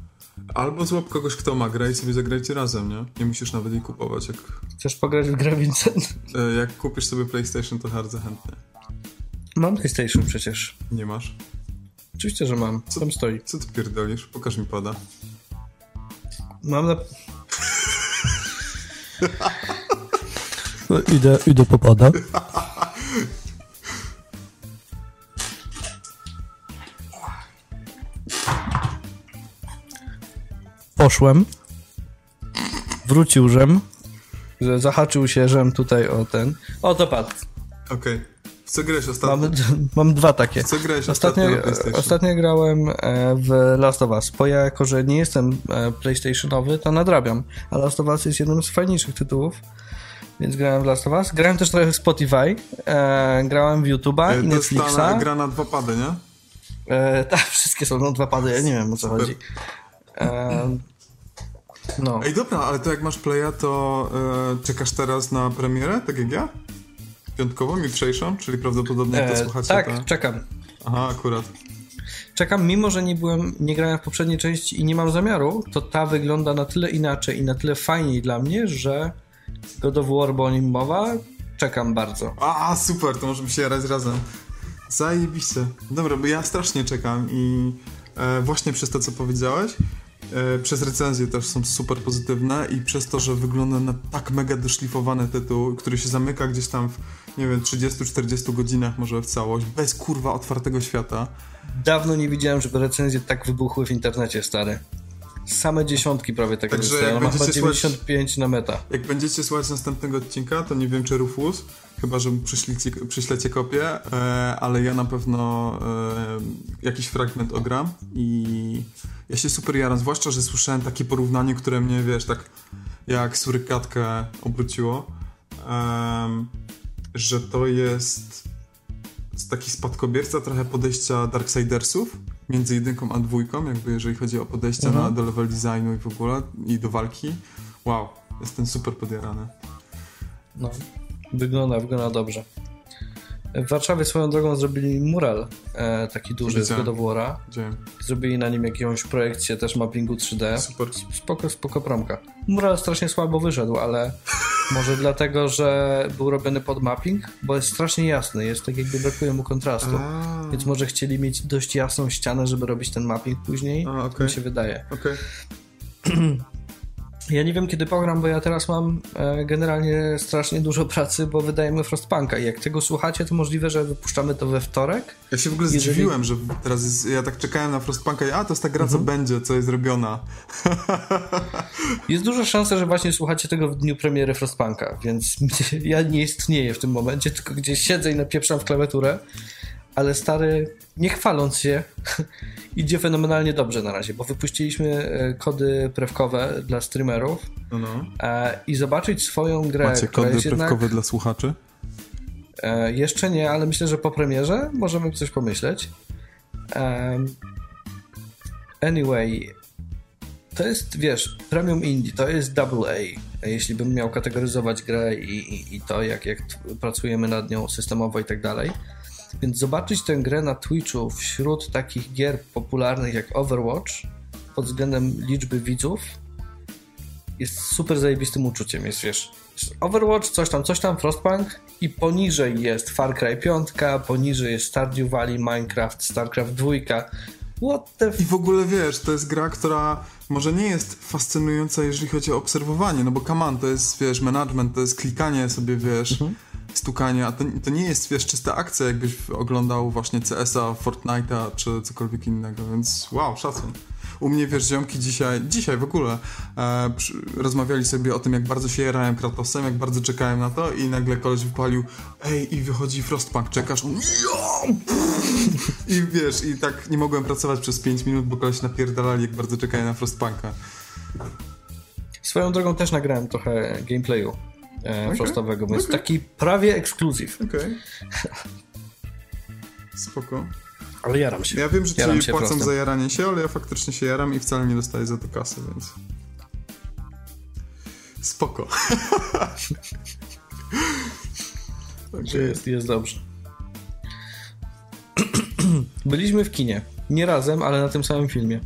[SPEAKER 1] Albo złap kogoś, kto ma grę i sobie zagrajcie razem, nie? Nie musisz nawet jej kupować. Jak...
[SPEAKER 2] Chcesz pograć w grę, Vincent?
[SPEAKER 1] E, jak kupisz sobie PlayStation, to bardzo chętnie.
[SPEAKER 2] Mam PlayStation przecież.
[SPEAKER 1] Nie masz?
[SPEAKER 2] Oczywiście, że mam. Co, Tam stoi.
[SPEAKER 1] Co ty pierdolisz? Pokaż mi pada.
[SPEAKER 2] Mam na... No, idę, idę popada. [laughs] Poszłem. Wrócił żem. Że zahaczył się żem tutaj o ten. O, to padł.
[SPEAKER 1] Okej. Okay. W co grałeś ostatnio?
[SPEAKER 2] Mam, mam dwa takie.
[SPEAKER 1] W co grałeś
[SPEAKER 2] ostatnio? Ostatnio, ostatnio grałem e, w Last of Us. Bo ja jako, że nie jestem e, PlayStationowy, to nadrabiam. A Last of Us jest jednym z fajniejszych tytułów więc grałem w Last of Us. Grałem też trochę w Spotify, e, grałem w YouTube'a e, i Netflixa. To
[SPEAKER 1] jest gra na dwa pady, nie?
[SPEAKER 2] E, [laughs] tak, wszystkie są na dwa pady, ja nie wiem o co Super. chodzi. E,
[SPEAKER 1] no. Ej, dobra, ale to jak masz playa, to e, czekasz teraz na premierę, tak jak ja? Piątkową, jutrzejszą, czyli prawdopodobnie to e, słuchacie.
[SPEAKER 2] Tak, ta... czekam.
[SPEAKER 1] Aha, akurat.
[SPEAKER 2] Czekam, mimo że nie byłem, nie grałem w poprzedniej części i nie mam zamiaru, to ta wygląda na tyle inaczej i na tyle fajniej dla mnie, że God of War, bo o nim mowa, czekam bardzo.
[SPEAKER 1] A, super, to możemy się jarać razem. Zajebiście. Dobra, bo ja strasznie czekam i e, właśnie przez to, co powiedziałeś, przez recenzje też są super pozytywne i przez to, że wygląda na tak mega doszlifowany tytuł, który się zamyka gdzieś tam w, nie wiem, 30-40 godzinach może w całość, bez kurwa otwartego świata.
[SPEAKER 2] Dawno nie widziałem, żeby recenzje tak wybuchły w internecie, stary same dziesiątki prawie tak Także dostają. Ma chyba 95 słuchać, na meta.
[SPEAKER 1] Jak będziecie słuchać następnego odcinka, to nie wiem czy Rufus, chyba że przyślecie, przyślecie kopię, e, ale ja na pewno e, jakiś fragment ogram i ja się super jaram, zwłaszcza, że słyszałem takie porównanie, które mnie, wiesz, tak jak surykatkę obróciło, e, że to jest taki spadkobierca trochę podejścia Darksidersów, między jedynką a dwójką, jakby jeżeli chodzi o podejście mhm. na, do level designu i w ogóle, i do walki. Wow, jestem super podjarany.
[SPEAKER 2] No, wygląda, wygląda dobrze. W Warszawie swoją drogą zrobili mural e, taki duży Widziałem. z God of War'a. Zrobili na nim jakąś projekcję też mappingu 3D. Super. Spoko, spoko promka. Mural strasznie słabo wyszedł, ale [laughs] może dlatego, że był robiony pod mapping, bo jest strasznie jasny, jest tak jakby brakuje mu kontrastu. A. Więc może chcieli mieć dość jasną ścianę, żeby robić ten mapping później. A, okay. mi się wydaje.
[SPEAKER 1] Okay. [clears throat]
[SPEAKER 2] Ja nie wiem, kiedy pogram, bo ja teraz mam e, generalnie strasznie dużo pracy, bo wydajemy Frostpunka i jak tego słuchacie, to możliwe, że wypuszczamy to we wtorek.
[SPEAKER 1] Ja się w ogóle Jeżeli... zdziwiłem, że teraz jest, ja tak czekałem na Frostpunka i a, to jest ta gra, co mhm. będzie, co jest robiona.
[SPEAKER 2] Jest duża szansa, że właśnie słuchacie tego w dniu premiery Frostpunka, więc [laughs] ja nie istnieję w tym momencie, tylko gdzieś siedzę i napieprzam w klawiaturę ale stary, nie chwaląc się, [laughs] idzie fenomenalnie dobrze na razie, bo wypuściliśmy e, kody prewkowe dla streamerów no, no. E, i zobaczyć swoją grę.
[SPEAKER 1] Macie kody prewkowe jednak... dla słuchaczy?
[SPEAKER 2] E, jeszcze nie, ale myślę, że po premierze możemy coś pomyśleć. anyway, to jest, wiesz, premium indie, to jest double A. Jeśli bym miał kategoryzować grę i, i, i to, jak, jak pracujemy nad nią systemowo i tak dalej. Więc zobaczyć tę grę na Twitchu wśród takich gier popularnych jak Overwatch pod względem liczby widzów jest super zajebistym uczuciem. Jest, wiesz, Overwatch, coś tam, coś tam, Frostpunk i poniżej jest Far Cry 5, poniżej jest Stardew Valley, Minecraft, StarCraft 2. What the
[SPEAKER 1] I w ogóle wiesz, to jest gra, która może nie jest fascynująca, jeżeli chodzi o obserwowanie, no bo command to jest, wiesz, management, to jest klikanie sobie, wiesz, mhm stukanie, a to, to nie jest, wiesz, czysta akcja, jakbyś oglądał właśnie CS-a, Fortnite'a czy cokolwiek innego, więc wow, szacun. U mnie, wiesz, ziomki dzisiaj, dzisiaj w ogóle e, przy, rozmawiali sobie o tym, jak bardzo się jarałem Kratosem, jak bardzo czekałem na to i nagle koleś wypalił ej, i wychodzi Frostpunk, czekasz? [laughs] I wiesz, i tak nie mogłem pracować przez 5 minut, bo koleś napierdalali, jak bardzo czekałem na Frostpunka.
[SPEAKER 2] Swoją drogą też nagrałem trochę gameplayu e, okay. więc okay. taki prawie ekskluzyw.
[SPEAKER 1] Okej. Okay. [laughs] Spoko.
[SPEAKER 2] Ale jaram się.
[SPEAKER 1] Ja wiem, że jaram ci płacą za jaranie się, ale ja faktycznie się jaram i wcale nie dostaję za to kasy, więc... Spoko. [laughs]
[SPEAKER 2] okay. jest, jest dobrze. [clears throat] Byliśmy w kinie. Nie razem, ale na tym samym filmie.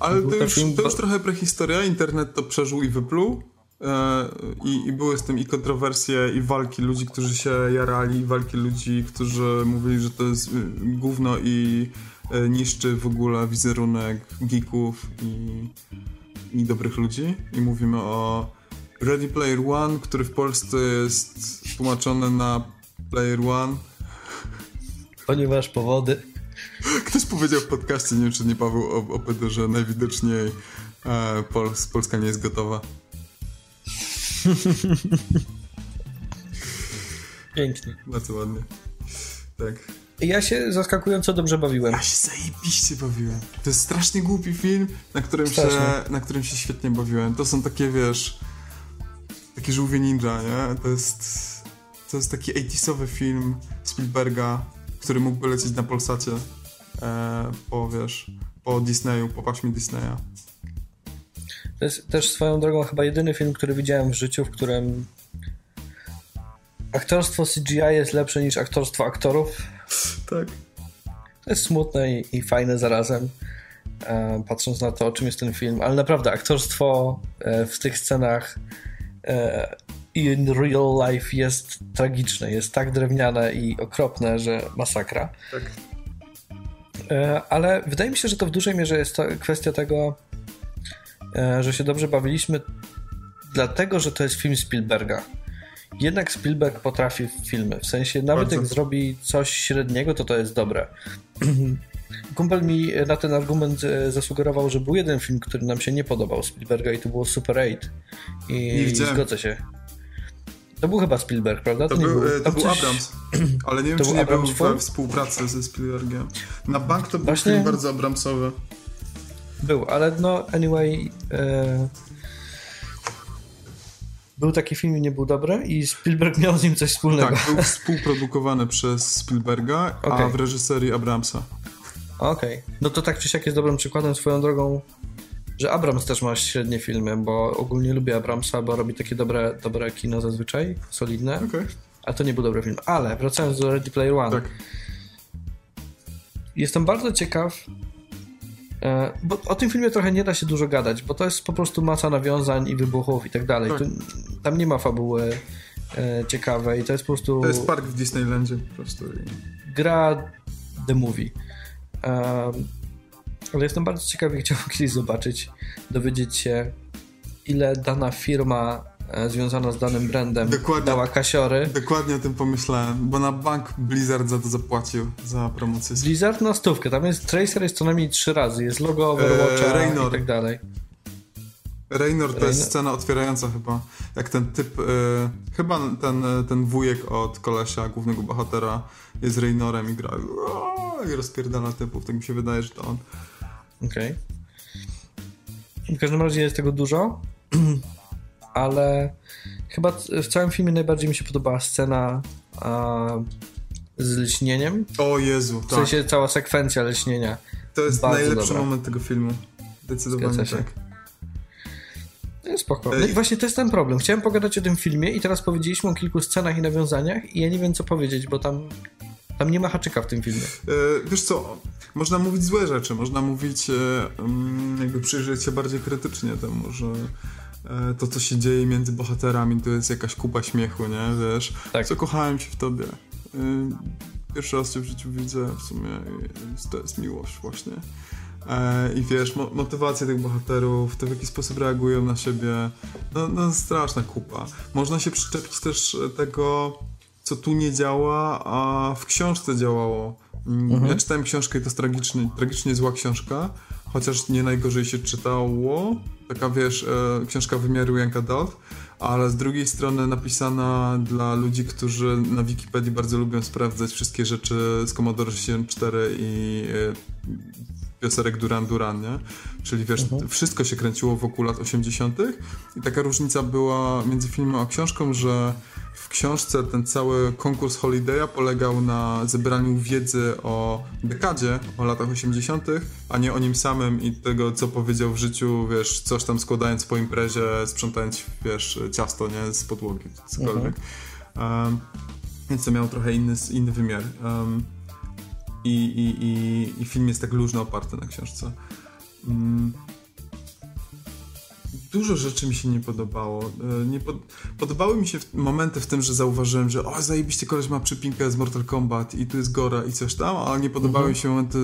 [SPEAKER 1] Ale to już, to już trochę prehistoria. Internet to przeżył i wypluł. E, I, I, były z tym i kontrowersje, i walki ludzi, którzy się jarali, i walki ludzi, którzy mówili, że to jest y, gówno i e, niszczy w ogóle wizerunek geeków i, i dobrych ludzi. I mówimy o Ready Player One, który w Polsce jest tłumaczony na Player One.
[SPEAKER 2] Ponieważ powody.
[SPEAKER 1] Ktoś powiedział w podcaście, nie wiem czy nie Paweł, o, o że najwidoczniej e, Polska nie jest gotowa. [laughs]
[SPEAKER 2] Pięknie.
[SPEAKER 1] Bardzo ładnie. Tak.
[SPEAKER 2] Ja się zaskakująco dobrze bawiłem.
[SPEAKER 1] Ja się zajebiście bawiłem. To jest strasznie głupi film, na którym, się, na którym się świetnie bawiłem. To są takie, wiesz, takie żółwie ninja, nie? To jest, to jest taki 80 film Spielberga, który mógłby lecieć na Polsacie e, po, wiesz, po Disneyu, po paśmie Disneya.
[SPEAKER 2] To jest też swoją drogą chyba jedyny film, który widziałem w życiu, w którym aktorstwo CGI jest lepsze niż aktorstwo aktorów.
[SPEAKER 1] Tak.
[SPEAKER 2] To jest smutne i, i fajne zarazem, e, patrząc na to, o czym jest ten film, ale naprawdę aktorstwo e, w tych scenach e, in real life jest tragiczne, jest tak drewniane i okropne, że masakra. Tak. E, ale wydaje mi się, że to w dużej mierze jest to kwestia tego, że się dobrze bawiliśmy, dlatego że to jest film Spielberga. Jednak Spielberg potrafi filmy. W sensie, nawet Bardzo. jak zrobi coś średniego, to to jest dobre. [clears throat] Kumpel mi na ten argument e, zasugerował, że był jeden film, który nam się nie podobał Spielberga i to było Super 8. I, zgodzę się. To był chyba Spielberg, prawda?
[SPEAKER 1] To, to był, był, to był coś... Abrams. [clears throat] Ale nie wiem, czy nie Abrams był we współpracy ze Spielbergiem. Na bank to był Właśnie... film bardzo Abramsowy.
[SPEAKER 2] Był, ale no, anyway. E... Był taki film i nie był dobry i Spielberg miał z nim coś wspólnego.
[SPEAKER 1] Tak, był współprodukowany przez Spielberga, okay. a w reżyserii Abramsa.
[SPEAKER 2] Okej. Okay. No to tak czy siak jest dobrym przykładem swoją drogą, że Abrams też ma średnie filmy, bo ogólnie lubię Abramsa, bo robi takie dobre, dobre kino zazwyczaj, solidne. Okay. A to nie był dobry film. Ale wracając do Ready Player One. Tak. Jestem bardzo ciekaw, bo o tym filmie trochę nie da się dużo gadać, bo to jest po prostu masa nawiązań i wybuchów i tak dalej. Tak. tam nie ma fabuły e, ciekawej, to jest po prostu...
[SPEAKER 1] To jest park w Disneylandzie po prostu.
[SPEAKER 2] Gra The Movie. ale jestem bardzo ciekawy, [laughs] chciałbym kiedyś zobaczyć, dowiedzieć się, ile dana firma e, związana z danym brandem dokładnie, dała kasiory.
[SPEAKER 1] Dokładnie o tym pomyślałem, bo na bank Blizzard za to zapłacił, za promocję.
[SPEAKER 2] Blizzard na stówkę, tam jest Tracer jest co najmniej trzy razy, jest logo Overwatcha eee, i tak dalej.
[SPEAKER 1] Raynor to jest scena otwierająca chyba, jak ten typ, e, chyba ten, ten wujek od kolesia, głównego bohatera jest Raynorem i gra i rozpierdala typów, tak mi się wydaje, że to on.
[SPEAKER 2] Okej. Okay. W każdym razie jest tego dużo, [clears throat] ale chyba w całym filmie najbardziej mi się podobała scena a, z lśnieniem.
[SPEAKER 1] O Jezu,
[SPEAKER 2] W sensie tak. cała sekwencja lśnienia.
[SPEAKER 1] To jest najlepszy dobra. moment tego filmu. Zdecydowanie tak.
[SPEAKER 2] Spoko. No i właśnie to jest ten problem. Chciałem pogadać o tym filmie i teraz powiedzieliśmy o kilku scenach i nawiązaniach i ja nie wiem co powiedzieć, bo tam tam nie ma haczyka w tym filmie.
[SPEAKER 1] E, wiesz co, można mówić złe rzeczy, można mówić, e, mm, jakby przyjrzeć się bardziej krytycznie temu, że to, co się dzieje między bohaterami, to jest jakaś kupa śmiechu, nie? Wiesz, tak. co kochałem się w tobie. Pierwszy raz cię w życiu widzę, w sumie to jest miłość właśnie. I wiesz, mo motywacje tych bohaterów, to w jaki sposób reagują na siebie, no, no straszna kupa. Można się przyczepić też tego, co tu nie działa, a w książce działało. Mm, mhm. Ja czytałem książkę i to jest tragicznie, tragicznie zła książka, chociaż nie najgorzej się czytało. Taka wiesz, e, książka wymiaru Young Adult, ale z drugiej strony napisana dla ludzi, którzy na Wikipedii bardzo lubią sprawdzać wszystkie rzeczy z Commodore 64 i e, pioserek Duran Duran, nie? Czyli wiesz, mhm. wszystko się kręciło wokół lat 80. i taka różnica była między filmem a książką, że w książce ten cały konkurs Holiday'a polegał na zebraniu wiedzy o dekadzie, o latach 80., a nie o nim samym i tego, co powiedział w życiu, wiesz, coś tam składając po imprezie, sprzątając, wiesz, ciasto, nie, z podłogi, cokolwiek. Mhm. Um, więc to miało trochę inny, inny wymiar. Um, i, i, i, i, film jest tak luźno oparty na książce. Um, dużo rzeczy mi się nie podobało. E, nie pod... Podobały mi się momenty w tym, że zauważyłem, że o, zajebiście koleś ma przypinkę z Mortal Kombat i tu jest Gora i coś tam, ale nie podobały mi mhm. się momenty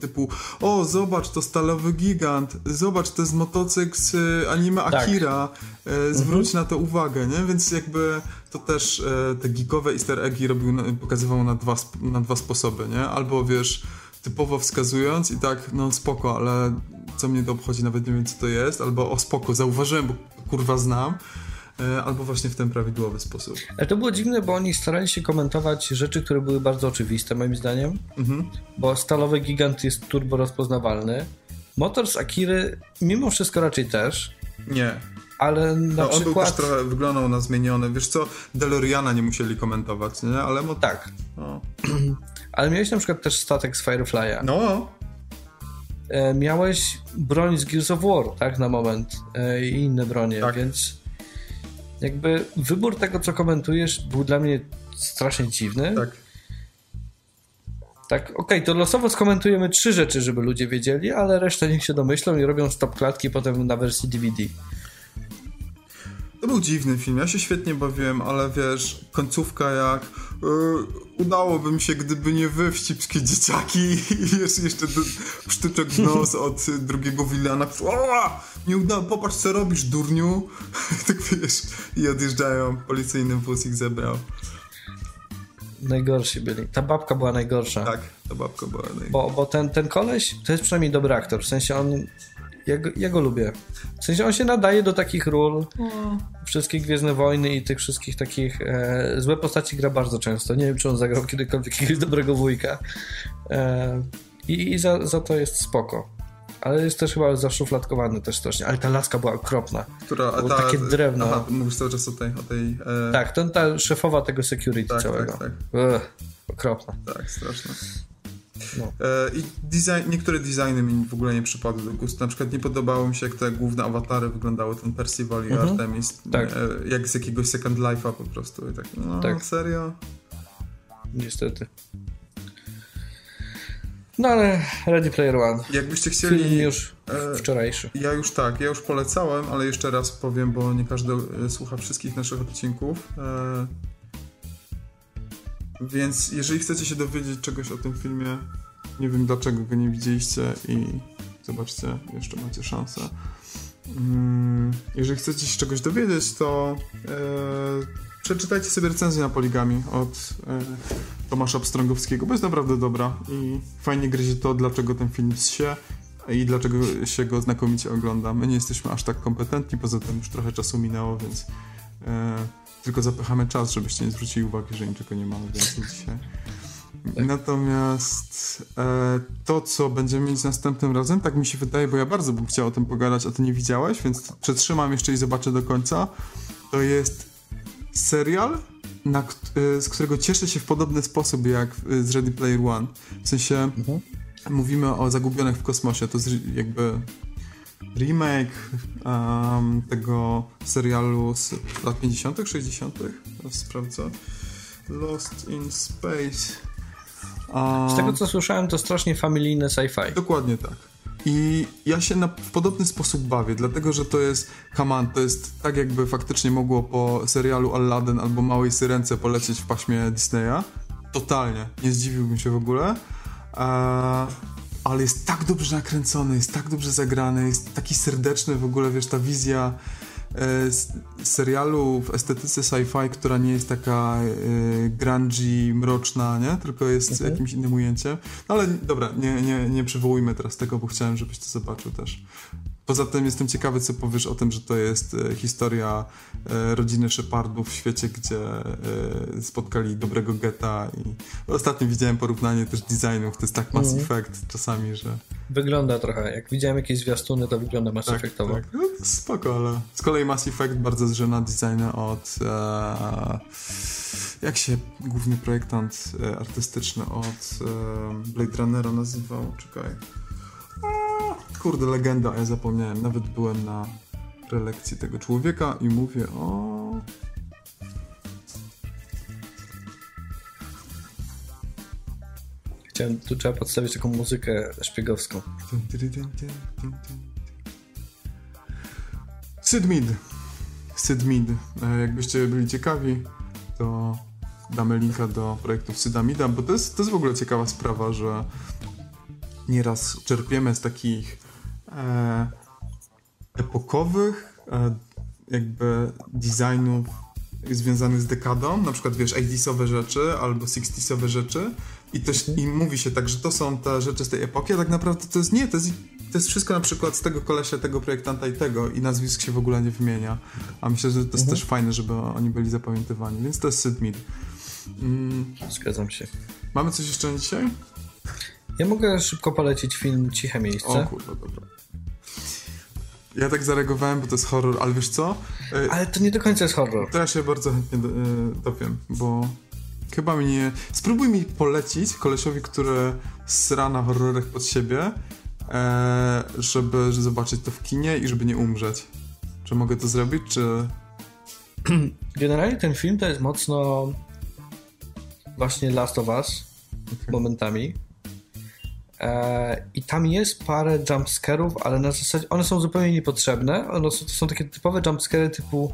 [SPEAKER 1] typu o, zobacz, to stalowy gigant, zobacz, to jest motocykl z e, anime tak. Akira, e, zwróć mhm. na to uwagę, nie? Więc jakby to też te geekowe easter eggi robił, pokazywał na dwa, na dwa sposoby, nie? Albo wiesz typowo wskazując i tak, no spoko, ale co mnie to obchodzi, nawet nie wiem co to jest, albo o spoko, zauważyłem, bo kurwa znam, e, albo właśnie w ten prawidłowy sposób.
[SPEAKER 2] Ale to było dziwne, bo oni starali się komentować rzeczy, które były bardzo oczywiste moim zdaniem, mhm. bo stalowy gigant jest turbo rozpoznawalny, motor z Akiry mimo wszystko raczej też.
[SPEAKER 1] Nie.
[SPEAKER 2] Ale na no,
[SPEAKER 1] przykład...
[SPEAKER 2] On
[SPEAKER 1] był też trochę, wyglądał na zmieniony. Wiesz co, DeLoreana nie musieli komentować, nie? Ale... Mo...
[SPEAKER 2] Tak. No. [clears throat] Ale miałeś na przykład też statek z Firefly'a.
[SPEAKER 1] No.
[SPEAKER 2] E, miałeś broń z Gears of War, tak, na moment e, i inne bronie, tak. więc jakby wybór tego, co komentujesz, był dla mnie strasznie dziwny.
[SPEAKER 1] Tak.
[SPEAKER 2] Tak, okej, okay, to losowo skomentujemy trzy rzeczy, żeby ludzie wiedzieli, ale resztę niech się domyślą i robią stop klatki potem na wersji DVD.
[SPEAKER 1] To był dziwny film, ja się świetnie bawiłem, ale wiesz, końcówka jak yy, udałoby mi się, gdyby nie wy wścibskie dzieciaki i [laughs] wiesz, jeszcze sztyczek w nos od drugiego Wilana. Nie udało, popatrz co robisz, durniu. [laughs] tak wiesz, i odjeżdżają, policyjny wóz ich zebrał.
[SPEAKER 2] Najgorsi byli. Ta babka była najgorsza.
[SPEAKER 1] Tak, ta babka była najgorsza.
[SPEAKER 2] Bo, bo ten, ten koleś to jest przynajmniej dobry aktor. W sensie on ja go, ja go lubię. W sensie on się nadaje do takich ról. Mm. Wszystkie Gwiezdne Wojny i tych wszystkich takich e, złe postaci gra bardzo często. Nie wiem, czy on zagrał kiedykolwiek jakiegoś dobrego wujka. E, I i za, za to jest spoko. Ale jest też chyba zaszufladkowany też strasznie. Ale ta laska była okropna.
[SPEAKER 1] Która,
[SPEAKER 2] Było ta, takie drewno.
[SPEAKER 1] Aha, mówisz cały czas o tej... O tej
[SPEAKER 2] e... Tak, to ta szefowa tego security tak, całego. Tak, tak. Ugh, okropna.
[SPEAKER 1] Tak, straszne. No. E, I design, niektóre designy mi w ogóle nie przypadły do gustu. Na przykład nie podobało mi się, jak te główne awatary wyglądały, ten Percival i mhm. Artemis. Tak. E, jak z jakiegoś Second Life'a po prostu. I tak, no tak. serio?
[SPEAKER 2] Niestety. No ale Ready Player One.
[SPEAKER 1] Jakbyście chcieli...
[SPEAKER 2] Film już e, wczorajszy.
[SPEAKER 1] Ja już tak, ja już polecałem, ale jeszcze raz powiem, bo nie każdy słucha wszystkich naszych odcinków. Więc jeżeli chcecie się dowiedzieć czegoś o tym filmie, nie wiem dlaczego go nie widzieliście i zobaczcie, jeszcze macie szansę. Mm, jeżeli chcecie się czegoś dowiedzieć, to e, przeczytajcie sobie recenzję na Poligami od e, Tomasza Pstrągowskiego, bo jest naprawdę dobra i fajnie gryzie to, dlaczego ten film się i dlaczego się go znakomicie ogląda. My nie jesteśmy aż tak kompetentni, poza tym już trochę czasu minęło, więc e, tylko zapychamy czas, żebyście nie zwrócili uwagi, że niczego nie mamy więcej dzisiaj. Tak. Natomiast e, to, co będziemy mieć następnym razem, tak mi się wydaje, bo ja bardzo bym chciał o tym pogadać, a ty nie widziałeś, więc przetrzymam jeszcze i zobaczę do końca. To jest serial, na, e, z którego cieszę się w podobny sposób jak z Ready Player One. W sensie mhm. mówimy o Zagubionych w kosmosie, to jest jakby remake um, tego serialu z lat 50., 60., sprawdzę. Lost in Space.
[SPEAKER 2] Z tego co słyszałem, to strasznie familijne sci-fi.
[SPEAKER 1] Dokładnie tak. I ja się na, w podobny sposób bawię, dlatego że to jest Haman, to jest tak jakby faktycznie mogło po serialu Aladdin albo Małej Syrence polecieć w paśmie Disneya. Totalnie, nie zdziwiłbym się w ogóle. Eee, ale jest tak dobrze nakręcony, jest tak dobrze zagrany, jest taki serdeczny w ogóle, wiesz, ta wizja serialu w estetyce sci-fi, która nie jest taka e, grungy, mroczna, nie? Tylko jest mhm. jakimś innym ujęciem. No ale dobra, nie, nie, nie przywołujmy teraz tego, bo chciałem, żebyś to zobaczył też. Poza tym jestem ciekawy, co powiesz o tym, że to jest e, historia e, rodziny Shepardów w świecie, gdzie e, spotkali dobrego geta i ostatnio widziałem porównanie też designów, to jest tak Mass mm. Effect czasami, że...
[SPEAKER 2] Wygląda trochę, jak widziałem jakieś zwiastuny, to wygląda Mass tak, Effectowo. Tak,
[SPEAKER 1] no, spoko, ale z kolei Mass Effect bardzo zżyna designy od... E, jak się główny projektant artystyczny od e, Blade Runnera nazywał? Czekaj. Kurde, legenda, ja zapomniałem. Nawet byłem na prelekcji tego człowieka i mówię o...
[SPEAKER 2] Chciałem, tu trzeba podstawić taką muzykę szpiegowską.
[SPEAKER 1] Sid Mead. E, jakbyście byli ciekawi, to damy linka do projektów Syda Mida, bo to jest, to jest w ogóle ciekawa sprawa, że nieraz czerpiemy z takich epokowych e, jakby designów związanych z dekadą, na przykład wiesz, 80sowe rzeczy albo 60sowe rzeczy i też i mówi się tak, że to są te rzeczy z tej epoki, a tak naprawdę to jest nie, to jest, to jest wszystko na przykład z tego kolesia, tego projektanta i tego i nazwisk się w ogóle nie wymienia, a myślę, że to jest mhm. też fajne, żeby oni byli zapamiętywani, więc to jest Sid Mead.
[SPEAKER 2] Mm. Zgadzam się.
[SPEAKER 1] Mamy coś jeszcze na dzisiaj?
[SPEAKER 2] Ja mogę szybko polecić film Ciche Miejsce.
[SPEAKER 1] O kurwa, dobra. Ja tak zareagowałem, bo to jest horror, ale wiesz co?
[SPEAKER 2] E, ale to nie do końca jest horror.
[SPEAKER 1] To ja się bardzo chętnie e, dowiem, bo chyba mnie... Spróbuj mi polecić kolesiowi, który sra na horrorach pod siebie, e, żeby zobaczyć to w kinie i żeby nie umrzeć. Czy mogę to zrobić, czy... [clears throat]
[SPEAKER 2] Generalnie ten film to jest mocno właśnie Last of Us okay. momentami. E, I tam jest parę jumpscarów, ale na zasadzie one są zupełnie niepotrzebne. One są, to są takie typowe jumpscary typu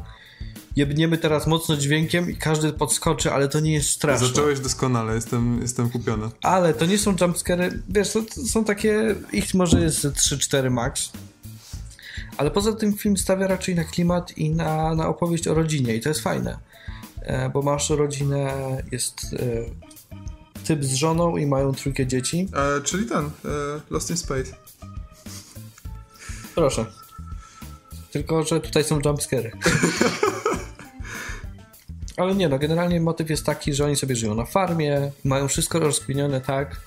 [SPEAKER 2] jebniemy teraz mocno dźwiękiem i każdy podskoczy, ale to nie jest straszne.
[SPEAKER 1] Zacząłeś doskonale, jestem, jestem kupiony.
[SPEAKER 2] Ale to nie są jumpscary, wiesz, to, to są takie, ich może jest 3-4 max. Ale poza tym film stawia raczej na klimat i na, na opowieść o rodzinie i to jest fajne. E, bo masz rodzinę, jest e, typ z żoną i mają trójkę dzieci.
[SPEAKER 1] E, czyli ten, e, Lost in Space.
[SPEAKER 2] Proszę. Tylko, że tutaj są jumpscary. [laughs] Ale nie, no generalnie motyw jest taki, że oni sobie żyją na farmie, mają wszystko rozkminione tak,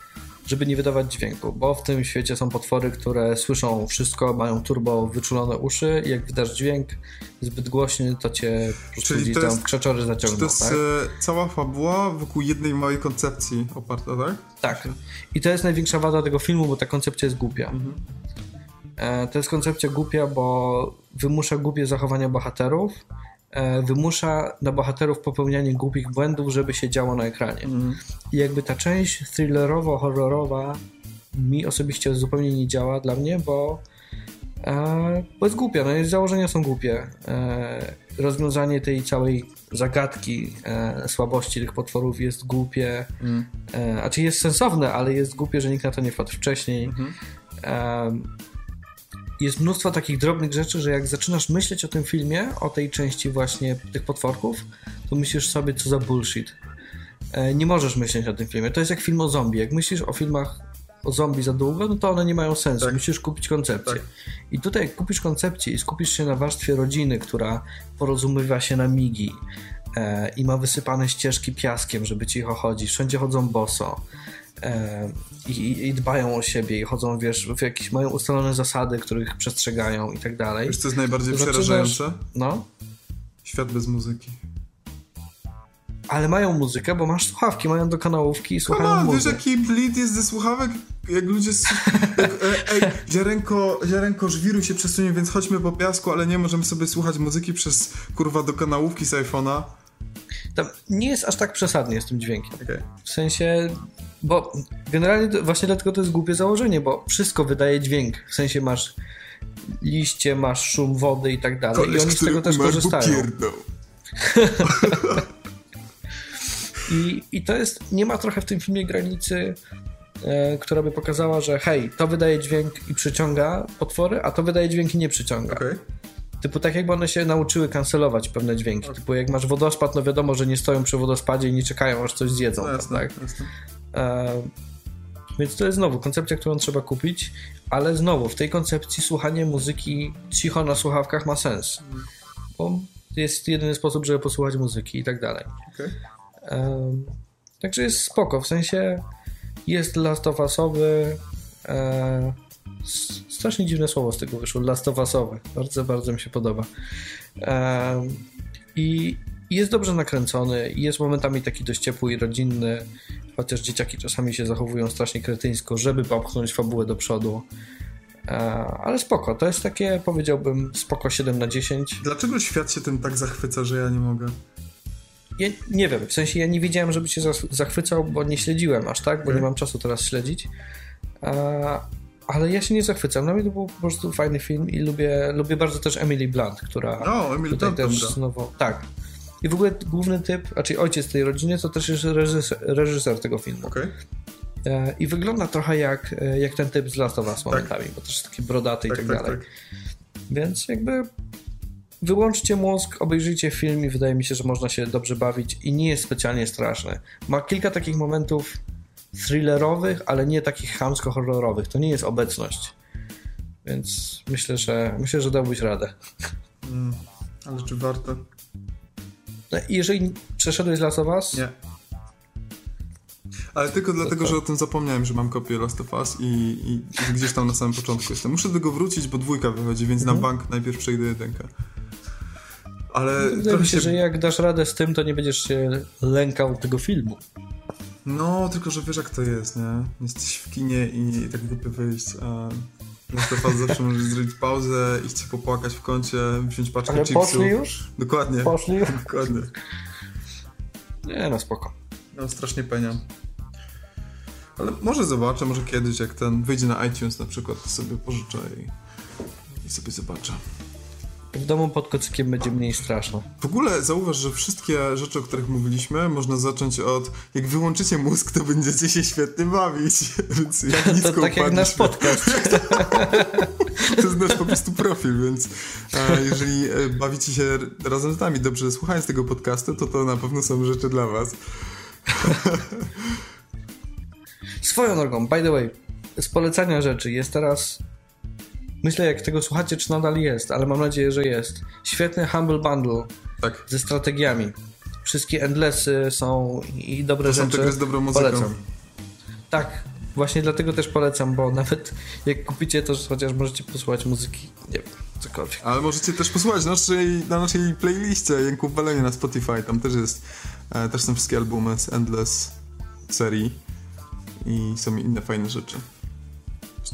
[SPEAKER 2] żeby nie wydawać dźwięku, bo w tym świecie są potwory, które słyszą wszystko, mają turbo wyczulone uszy i jak wydasz dźwięk zbyt głośny, to cię po prostu Czyli to jest, krzeczory zaciągną.
[SPEAKER 1] to jest
[SPEAKER 2] tak?
[SPEAKER 1] E, cała fabuła wokół jednej małej koncepcji oparta, tak?
[SPEAKER 2] Tak. I to jest największa wada tego filmu, bo ta koncepcja jest głupia. Mhm. E, to jest koncepcja głupia, bo wymusza głupie zachowania bohaterów, wymusza na bohaterów popełnianie głupich błędów, żeby się działo na ekranie. Mm. I jakby ta część thrillerowo-horrorowa mi osobiście zupełnie nie działa dla mnie, bo, e, bo jest głupia, no założenia są głupie. E, rozwiązanie tej całej zagadki e, słabości tych potworów jest głupie, mm. e, a czy jest sensowne, ale jest głupie, że nikt na to nie wpadł wcześniej. Mm -hmm. Jest mnóstwo takich drobnych rzeczy, że jak zaczynasz myśleć o tym filmie, o tej części właśnie tych potworków, to myślisz sobie, co za bullshit. E, nie możesz myśleć o tym filmie. To jest jak film o zombie. Jak myślisz o filmach o zombie za długo, no to one nie mają sensu. Tak. Musisz kupić koncepcję. Tak. I tutaj jak kupisz koncepcję i skupisz się na warstwie rodziny, która porozumiewa się na migi e, i ma wysypane ścieżki piaskiem, żeby cicho chodzić, wszędzie chodzą boso, i, i, dbają o siebie i chodzą, wiesz, w jakieś, mają ustalone zasady, których przestrzegają i tak dalej.
[SPEAKER 1] Wiesz, co jest najbardziej to przerażające?
[SPEAKER 2] No?
[SPEAKER 1] Świat bez muzyki.
[SPEAKER 2] Ale mają muzykę, bo masz słuchawki, mają do kanałówki i słuchają
[SPEAKER 1] on, Wiesz, jaki blit jest ze słuchawek? Jak ludzie... Jak, e, ej, ziarenko, ziarenko żwiru się przesunie, więc chodźmy po piasku, ale nie możemy sobie słuchać muzyki przez, kurwa, do kanałówki z iPhone'a.
[SPEAKER 2] Tam nie jest aż tak przesadnie z tym dźwiękiem.
[SPEAKER 1] Okay.
[SPEAKER 2] W sensie bo generalnie właśnie dlatego to jest głupie założenie, bo wszystko wydaje dźwięk. W sensie masz liście, masz szum wody i tak dalej. Koleś, I oni z tego też korzystają. [laughs] I, I to jest, nie ma trochę w tym filmie granicy, e, która by pokazała, że hej, to wydaje dźwięk i przyciąga potwory, a to wydaje dźwięk i nie przyciąga.
[SPEAKER 1] Okay.
[SPEAKER 2] Typu tak jakby one się nauczyły kancelować pewne dźwięki. Okay. Typu jak masz wodospad, no wiadomo, że nie stoją przy wodospadzie i nie czekają, aż coś zjedzą. No jasne, tak? Jasne. E, więc to jest znowu koncepcja, którą trzeba kupić, ale znowu w tej koncepcji słuchanie muzyki cicho na słuchawkach ma sens. Bo jest jedyny sposób, żeby posłuchać muzyki i tak dalej.
[SPEAKER 1] Okay.
[SPEAKER 2] E, także jest spoko, w sensie jest Last of Usowy. E, strasznie dziwne słowo z tego wyszło. Last of Usowy. Bardzo, bardzo mi się podoba. E, I jest dobrze nakręcony, jest momentami taki dość ciepły i rodzinny chociaż dzieciaki czasami się zachowują strasznie kretyńsko, żeby popchnąć fabułę do przodu. E, ale spoko, to jest takie, powiedziałbym, spoko 7 na 10.
[SPEAKER 1] Dlaczego świat się tym tak zachwyca, że ja nie mogę?
[SPEAKER 2] Ja nie wiem, w sensie ja nie wiedziałem, żeby się zachwycał, bo nie śledziłem aż tak, bo okay. nie mam czasu teraz śledzić. E, ale ja się nie zachwycam. Dla mnie to był po prostu fajny film i lubię, lubię bardzo też Emily Blunt, która.
[SPEAKER 1] No, Emily Blunt też
[SPEAKER 2] znowu. Tak, i w ogóle główny typ, raczej ojciec tej rodziny, to też jest reżyser, reżyser tego filmu.
[SPEAKER 1] Okay.
[SPEAKER 2] E, I wygląda trochę jak, e, jak ten typ z Last of Us momentami, tak. bo też jest taki brodaty tak, i tak, tak dalej. Tak. Więc jakby wyłączcie mózg, obejrzyjcie film i wydaje mi się, że można się dobrze bawić i nie jest specjalnie straszny. Ma kilka takich momentów thrillerowych, ale nie takich chamsko-horrorowych. To nie jest obecność. Więc myślę, że myślę, że dałbyś radę.
[SPEAKER 1] Mm, ale czy warto?
[SPEAKER 2] Jeżeli przeszedłeś Last of Us?
[SPEAKER 1] Nie. Ale tylko dlatego, że o tym zapomniałem, że mam kopię Last of Us i, i, gdzieś tam na samym początku jestem. Muszę do tego wrócić, bo dwójka wychodzi, więc mhm. na bank najpierw przejdę jedynkę. Ale
[SPEAKER 2] no, Wydaje mi się, się, że jak dasz radę z tym, to nie będziesz się lękał tego filmu.
[SPEAKER 1] No, tylko że wiesz jak to jest, nie? Jesteś w kinie i, i tak głupio wyjść, a na przykład zawsze możesz zrobić pauzę, iść popłakać w kącie, wziąć paczkę Ale chipsów.
[SPEAKER 2] poszli już?
[SPEAKER 1] Dokładnie.
[SPEAKER 2] Poszli już? [laughs]
[SPEAKER 1] Dokładnie.
[SPEAKER 2] Nie, no spoko.
[SPEAKER 1] No, strasznie peniam. Ale może zobaczę, może kiedyś, jak ten wyjdzie na iTunes na przykład, to sobie pożyczę i, i sobie zobaczę.
[SPEAKER 2] W domu pod kocykiem będzie mniej straszno.
[SPEAKER 1] W ogóle zauważ, że wszystkie rzeczy, o których mówiliśmy, można zacząć od jak wyłączycie mózg, to będziecie się świetnie bawić. [laughs] Więc jak
[SPEAKER 2] to, to tak jak nasz podcast. [laughs]
[SPEAKER 1] to jest nasz po prostu profil, więc e, jeżeli e, bawicie się razem z nami dobrze słuchając tego podcastu, to to na pewno są rzeczy dla was. [laughs]
[SPEAKER 2] Swoją drogą, by the way, z polecania rzeczy jest teraz Myślę, jak tego słuchacie, czy nadal jest, ale mam nadzieję, że jest. Świetny Humble Bundle
[SPEAKER 1] tak.
[SPEAKER 2] ze strategiami. Wszystkie endlessy są i dobre to rzeczy.
[SPEAKER 1] To z dobrą muzyką. Polecam.
[SPEAKER 2] Tak, właśnie dlatego też polecam, bo [laughs] nawet jak kupicie to, chociaż możecie posłuchać muzyki, nie wiem, cokolwiek.
[SPEAKER 1] Ale możecie też posłuchać naszej, na naszej playliście Janków Balenie na Spotify, tam też jest, e, też są wszystkie albumy z Endless serii i są inne fajne rzeczy.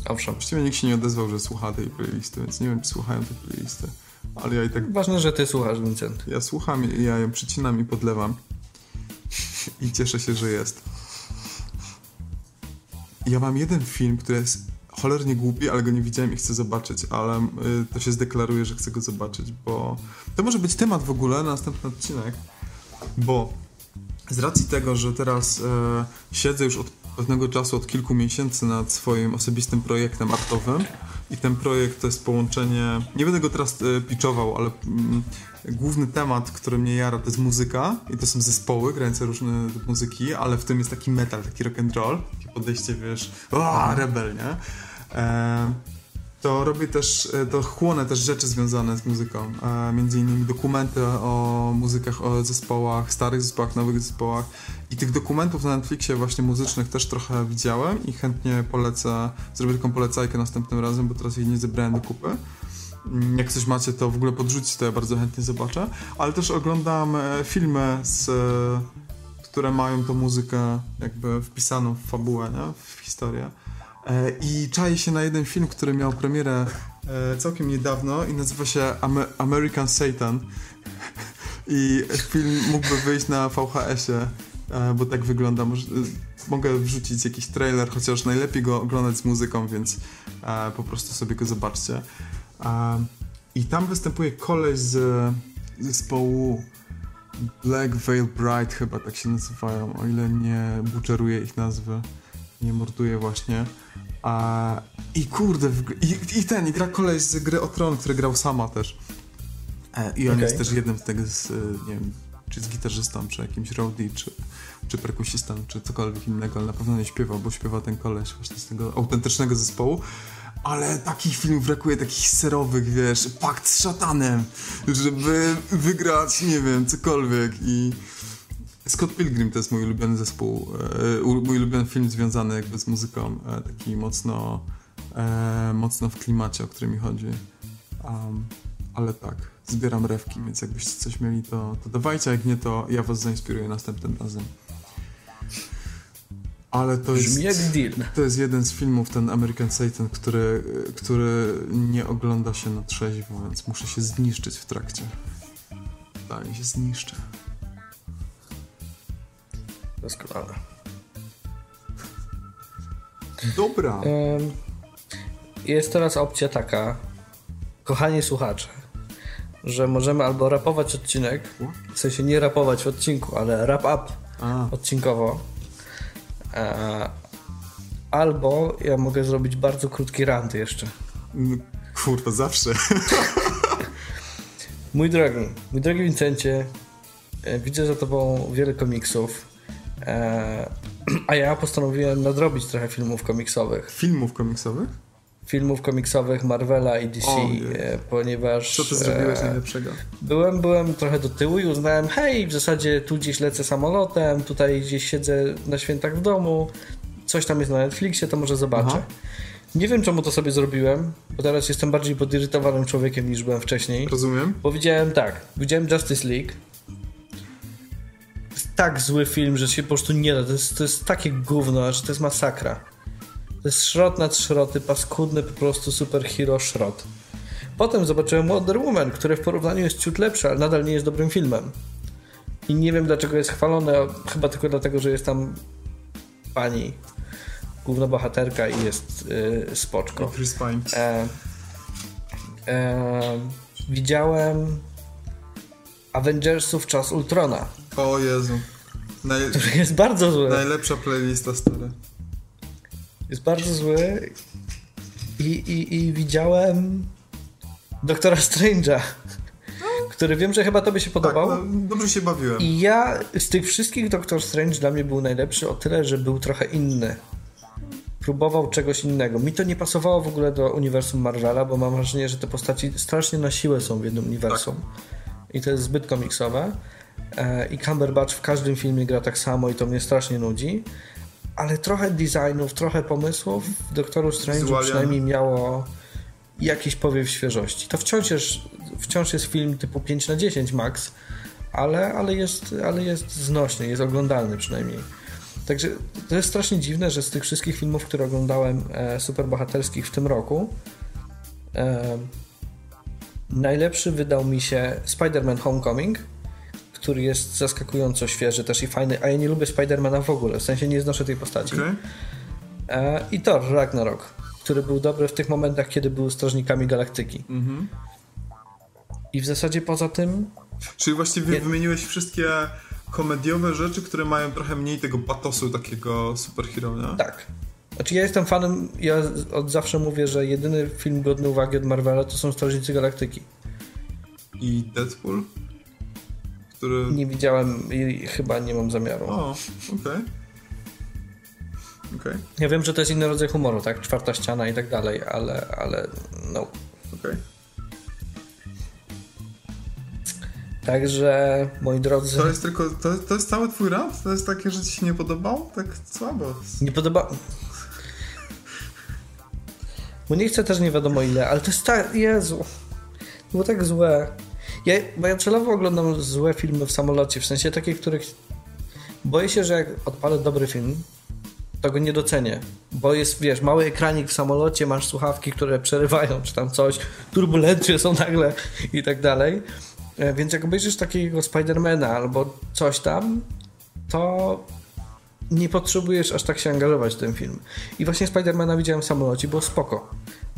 [SPEAKER 2] Owszem.
[SPEAKER 1] Właściwie nikt się nie odezwał, że słucha tej playlisty, więc nie wiem, czy słuchają tej playlisty. Ale ja i tak...
[SPEAKER 2] Ważne, że ty słuchasz, Vincent.
[SPEAKER 1] Ja słucham i ja ją przycinam i podlewam. I cieszę się, że jest. Ja mam jeden film, który jest cholernie głupi, ale go nie widziałem i chcę zobaczyć, ale y, to się zdeklaruje, że chcę go zobaczyć, bo to może być temat w ogóle na następny odcinek, bo z racji tego, że teraz e, siedzę już od pewnego czasu, od kilku miesięcy nad swoim osobistym projektem artowym, i ten projekt to jest połączenie, nie będę go teraz e, pitchował, ale mm, główny temat, który mnie jara, to jest muzyka i to są zespoły grające różne muzyki, ale w tym jest taki metal, taki rock and roll, takie podejście, wiesz, o, rebel, nie? E, to robię też, e, to chłonę też rzeczy związane z muzyką, e, między innymi dokumenty o muzykach, o zespołach, starych zespołach, nowych zespołach i tych dokumentów na Netflixie właśnie muzycznych też trochę widziałem i chętnie polecę, zrobię taką polecajkę następnym razem, bo teraz jej nie zebrałem do kupy. Mm, jak coś macie, to w ogóle podrzucić, to ja bardzo chętnie zobaczę. Ale też oglądam e, filmy, z, które mają tą muzykę jakby wpisaną w fabułę, nie? w historię. E, I czaję się na jeden film, który miał premierę e, całkiem niedawno i nazywa się American Satan. [laughs] I film mógłby wyjść na VHS-ie, e, bo tak wygląda. mogę wrzucić jakiś trailer, chociaż najlepiej go oglądać z muzyką, więc po prostu sobie go zobaczcie. I tam występuje koleś z zespołu Black Veil Bride, chyba tak się nazywają, o ile nie buczeruję ich nazwy nie morduje właśnie. A, I kurde, i, i, ten, i gra koleś z gry o Tron, który grał sama też. E, I on okay. jest też jednym z tego, z, e, nie wiem, czy z gitarzystą, czy jakimś roadie, czy, czy perkusistą, czy cokolwiek innego, ale na pewno nie śpiewa, bo śpiewa ten koleś właśnie z tego autentycznego zespołu. Ale takich filmów brakuje, takich serowych, wiesz, pakt z szatanem, żeby wygrać, nie wiem, cokolwiek i... Scott Pilgrim to jest mój ulubiony zespół, e, mój ulubiony film związany jakby z muzyką, e, taki mocno, e, mocno w klimacie, o który mi chodzi. Um, ale tak, zbieram rewki, więc jakbyście coś mieli, to, to dawajcie, jak nie, to ja was zainspiruję następnym razem. Ale to jest, to jest jeden z filmów, ten American Satan, który, który nie ogląda się na trzeźwo, więc muszę się zniszczyć w trakcie. Tak, się zniszczę.
[SPEAKER 2] Doskonale.
[SPEAKER 1] Dobra.
[SPEAKER 2] Jest teraz opcja taka, kochani słuchacze, że możemy albo rapować odcinek, w sensie nie rapować w odcinku, ale rap up A. odcinkowo. E, albo ja mogę zrobić bardzo krótki rant jeszcze.
[SPEAKER 1] Mm, kurwa, zawsze. [laughs]
[SPEAKER 2] mój drogi, mój drogi Vincencie, e, widzę za tobą wiele komiksów. E, [clears throat] a ja postanowiłem nadrobić trochę filmów komiksowych.
[SPEAKER 1] Filmów komiksowych?
[SPEAKER 2] Filmów komiksowych Marvela i DC, e, ponieważ.
[SPEAKER 1] Co ty zrobiłeś e, najlepszego?
[SPEAKER 2] Byłem, byłem trochę do tyłu i uznałem, hej, w zasadzie tu gdzieś lecę samolotem, tutaj gdzieś siedzę na świętach w domu, coś tam jest na Netflixie, to może zobaczę. Aha. Nie wiem, czemu to sobie zrobiłem, bo teraz jestem bardziej podirytowanym człowiekiem niż byłem wcześniej.
[SPEAKER 1] Rozumiem.
[SPEAKER 2] Bo widziałem tak, widziałem Justice League, tak zły film, że się po prostu nie da. To jest, to jest takie gówno, że to jest masakra. To jest szrot nad szroty, paskudny po prostu superhero szrot. Potem zobaczyłem Wonder Woman, który w porównaniu jest ciut lepszy, ale nadal nie jest dobrym filmem. I nie wiem dlaczego jest chwalony, chyba tylko dlatego, że jest tam pani główna bohaterka i jest yy, spoczko.
[SPEAKER 1] Chris Pine. E,
[SPEAKER 2] e, widziałem Avengersów Czas Ultrona.
[SPEAKER 1] O Jezu.
[SPEAKER 2] Naj... Który jest bardzo zły.
[SPEAKER 1] Najlepsza playlista stary.
[SPEAKER 2] Jest bardzo zły. I, i, i widziałem Doktora Strange'a. Który wiem, że chyba tobie się podobał. Tak,
[SPEAKER 1] no, dobrze się bawiłem.
[SPEAKER 2] I ja z tych wszystkich Doktor Strange dla mnie był najlepszy o tyle, że był trochę inny. Próbował czegoś innego. Mi to nie pasowało w ogóle do uniwersum Marvela, bo mam wrażenie, że te postaci strasznie na siłę są w jednym uniwersum. Tak i to jest zbyt komiksowe. E, I Cumberbatch w każdym filmie gra tak samo i to mnie strasznie nudzi. Ale trochę designów, trochę pomysłów w Doktoru Strange przynajmniej miało jakiś powiew świeżości. To wciąż jest, wciąż jest film typu 5 na 10 max, ale, ale, jest, ale jest znośny, jest oglądalny przynajmniej. Także to jest strasznie dziwne, że z tych wszystkich filmów, które oglądałem e, superbohaterskich w tym roku, e, Najlepszy wydał mi się Spider-Man Homecoming, który jest zaskakująco świeży też i fajny, a ja nie lubię Spidermana w ogóle, w sensie nie znoszę tej postaci. Okay. E, I Thor Ragnarok, który był dobry w tych momentach, kiedy był strażnikami galaktyki. Mm-hmm. I w zasadzie poza tym...
[SPEAKER 1] Czyli właściwie nie... wymieniłeś wszystkie komediowe rzeczy, które mają trochę mniej tego patosu takiego superhero, nie?
[SPEAKER 2] Tak. Znaczy ja jestem fanem, ja od zawsze mówię, że jedyny film godny uwagi od Marvela to są Strażnicy Galaktyki.
[SPEAKER 1] I Deadpool?
[SPEAKER 2] Który... Nie widziałem i chyba nie mam zamiaru.
[SPEAKER 1] O, okej. Okay. Okay.
[SPEAKER 2] Ja wiem, że to jest inny rodzaj humoru, tak? Czwarta ściana i tak dalej, ale, ale no. Okej.
[SPEAKER 1] Okay.
[SPEAKER 2] Także, moi drodzy...
[SPEAKER 1] To jest tylko, to, to jest cały twój rap? To jest takie, że ci się nie podobało? Tak słabo.
[SPEAKER 2] Nie podoba... Bo nie chcę też nie wiadomo ile, ale to jest tak... Jezu. Było tak złe. Ja, bo ja celowo oglądam złe filmy w samolocie, w sensie takie, których boję się, że jak odpalę dobry film, to go nie docenię. Bo jest, wiesz, mały ekranik w samolocie, masz słuchawki, które przerywają, czy tam coś, turbulencje są nagle i tak dalej. E, więc jak obejrzysz takiego Spidermana albo coś tam, to nie potrzebujesz aż tak się angażować w ten film. I właśnie Spidermana widziałem w samolocie, było spoko.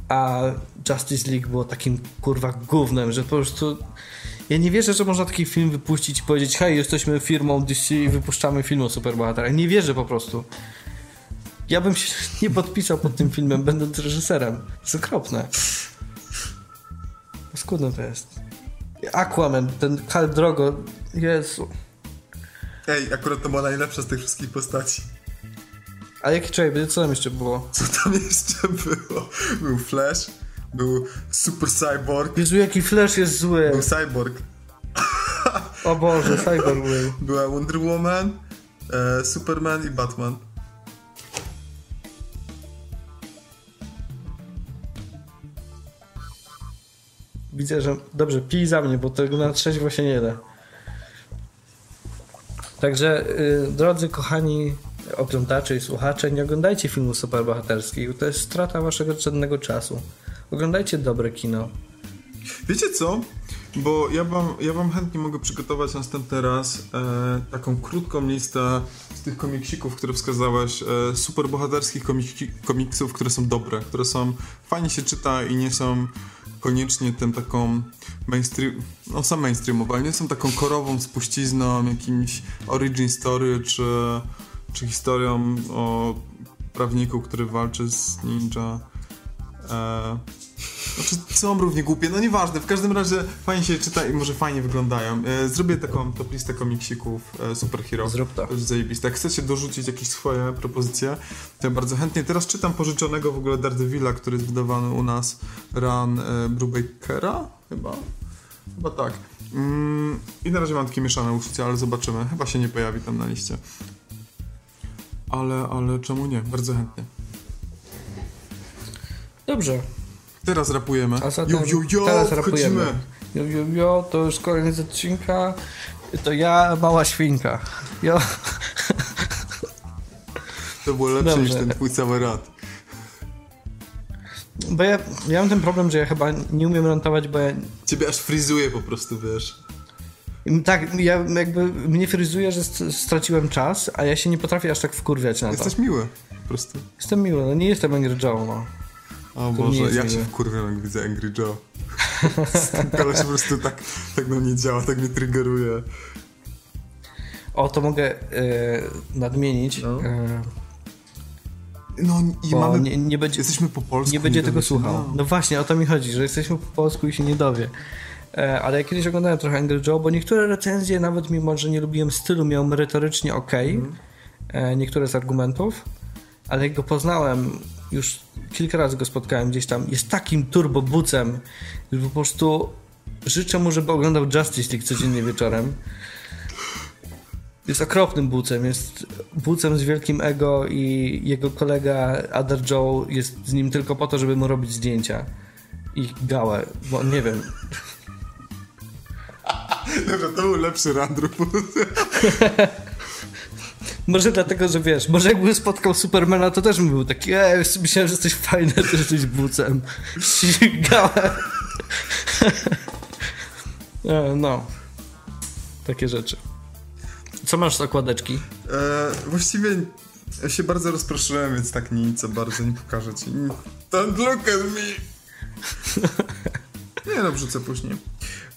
[SPEAKER 2] A Justice League było takim kurwa gównem, że po prostu ja nie wierzę, że można taki film wypuścić i powiedzieć hej, jesteśmy firmą DC i wypuszczamy film o superbohaterach. Nie wierzę po prostu. Ja bym się [laughs] nie podpisał pod tym filmem, będąc reżyserem. To jest okropne. Skudne to jest. Aquaman, ten Hal Drogo, Jezu.
[SPEAKER 1] Ej, akurat to była najlepsza z tych wszystkich postaci.
[SPEAKER 2] A jaki człowiek, co tam jeszcze było?
[SPEAKER 1] Co tam jeszcze było? Był Flash, był Super Cyborg.
[SPEAKER 2] Jezu, jaki Flash jest zły.
[SPEAKER 1] Był Cyborg.
[SPEAKER 2] O Boże, Cyborg był. [laughs]
[SPEAKER 1] Była Wonder Woman, e, Superman i Batman.
[SPEAKER 2] Widzę, że dobrze, pij za mnie, bo tego na trzeźwo się nie da. Także, yy, drodzy kochani oglądacze i słuchacze, nie oglądajcie filmów superbohaterskich. To jest strata waszego cennego czasu. Oglądajcie dobre kino.
[SPEAKER 1] Wiecie co? Bo ja wam, ja wam chętnie mogę przygotować następny raz e, taką krótką listę z tych komiksików, które wskazałeś, e, superbohaterskich komiki, komiksów, które są dobre, które są fajnie się czyta i nie są koniecznie tym taką mainstream, no sam mainstreamowe, ale nie są taką korową spuścizną, jakimś origin story, czy, czy historią o prawniku, który walczy z ninja. E, znaczy, są równie głupie, no nieważne, w każdym razie fajnie się czyta i może fajnie wyglądają. E, zrobię taką top listę komiksików e, superhero.
[SPEAKER 2] Zrób to.
[SPEAKER 1] Zajebiste. Jak chcecie dorzucić jakieś swoje propozycje, to ja bardzo chętnie. Teraz czytam pożyczonego w ogóle Daredevila, który jest wydawany u nas, run e, Brubakera chyba? Chyba tak. Mm, I na razie mam takie mieszane uczucia, ale zobaczymy. Chyba się nie pojawi tam na liście. Ale, ale czemu nie? Bardzo chętnie.
[SPEAKER 2] Dobrze,
[SPEAKER 1] Teraz rapujemy.
[SPEAKER 2] A zatem jo, jo, jo, teraz rapujemy. Jo, jo, jo, to już koniec odcinka. To ja, mała świnka. Jo. [laughs]
[SPEAKER 1] To było lepsze Dobrze. niż ten twój cały rad.
[SPEAKER 2] Bo ja, ja mam ten problem, że ja chyba nie umiem rantować, bo ja...
[SPEAKER 1] Ciebie aż fryzuje po prostu, wiesz.
[SPEAKER 2] Tak, ja jakby mnie fryzuje, że straciłem czas, a ja się nie potrafię aż tak wkurwiać na
[SPEAKER 1] to. Jesteś miły, po prostu.
[SPEAKER 2] Jestem miły, no nie jestem Angry Joe, no.
[SPEAKER 1] O Boże, ja miłe. się wkurwiam, jak widzę Angry Joe. [laughs] Ale się po prostu tak, tak na mnie działa, tak mnie triggeruje.
[SPEAKER 2] O, to mogę e, nadmienić. No. E,
[SPEAKER 1] no i mamy, nie, nie będzie, jesteśmy po polsku.
[SPEAKER 2] Nie będzie tego słuchał. No. no. właśnie, o to mi chodzi, że jesteśmy po polsku i się nie dowie. E, ale ja kiedyś oglądałem trochę Angry Joe, bo niektóre recenzje, nawet mimo, że nie lubiłem stylu, miał merytorycznie ok. Mm. E, niektóre z argumentów. Ale jak go poznałem już kilka razy go spotkałem gdzieś tam, jest takim turbobucem, że po prostu życzę mu, żeby oglądał Justice League codziennie wieczorem. Jest okropnym bucem, jest bucem z wielkim ego i jego kolega Other Joe jest z nim tylko po to, żeby mu robić zdjęcia. I gałę, bo nie wiem.
[SPEAKER 1] Dobra, to był lepszy randru. [laughs]
[SPEAKER 2] Może dlatego, że wiesz, może jakbym spotkał Supermana, to też bym był taki, e, myślałem, że jesteś fajny, to jesteś bucem. Ścigałem. [laughs] E, no. Takie rzeczy. Co masz z okładeczki?
[SPEAKER 1] E, właściwie się bardzo rozproszyłem, więc tak nic co bardzo nie pokażę ci. Don't look at me! Nie no, wrzucę później.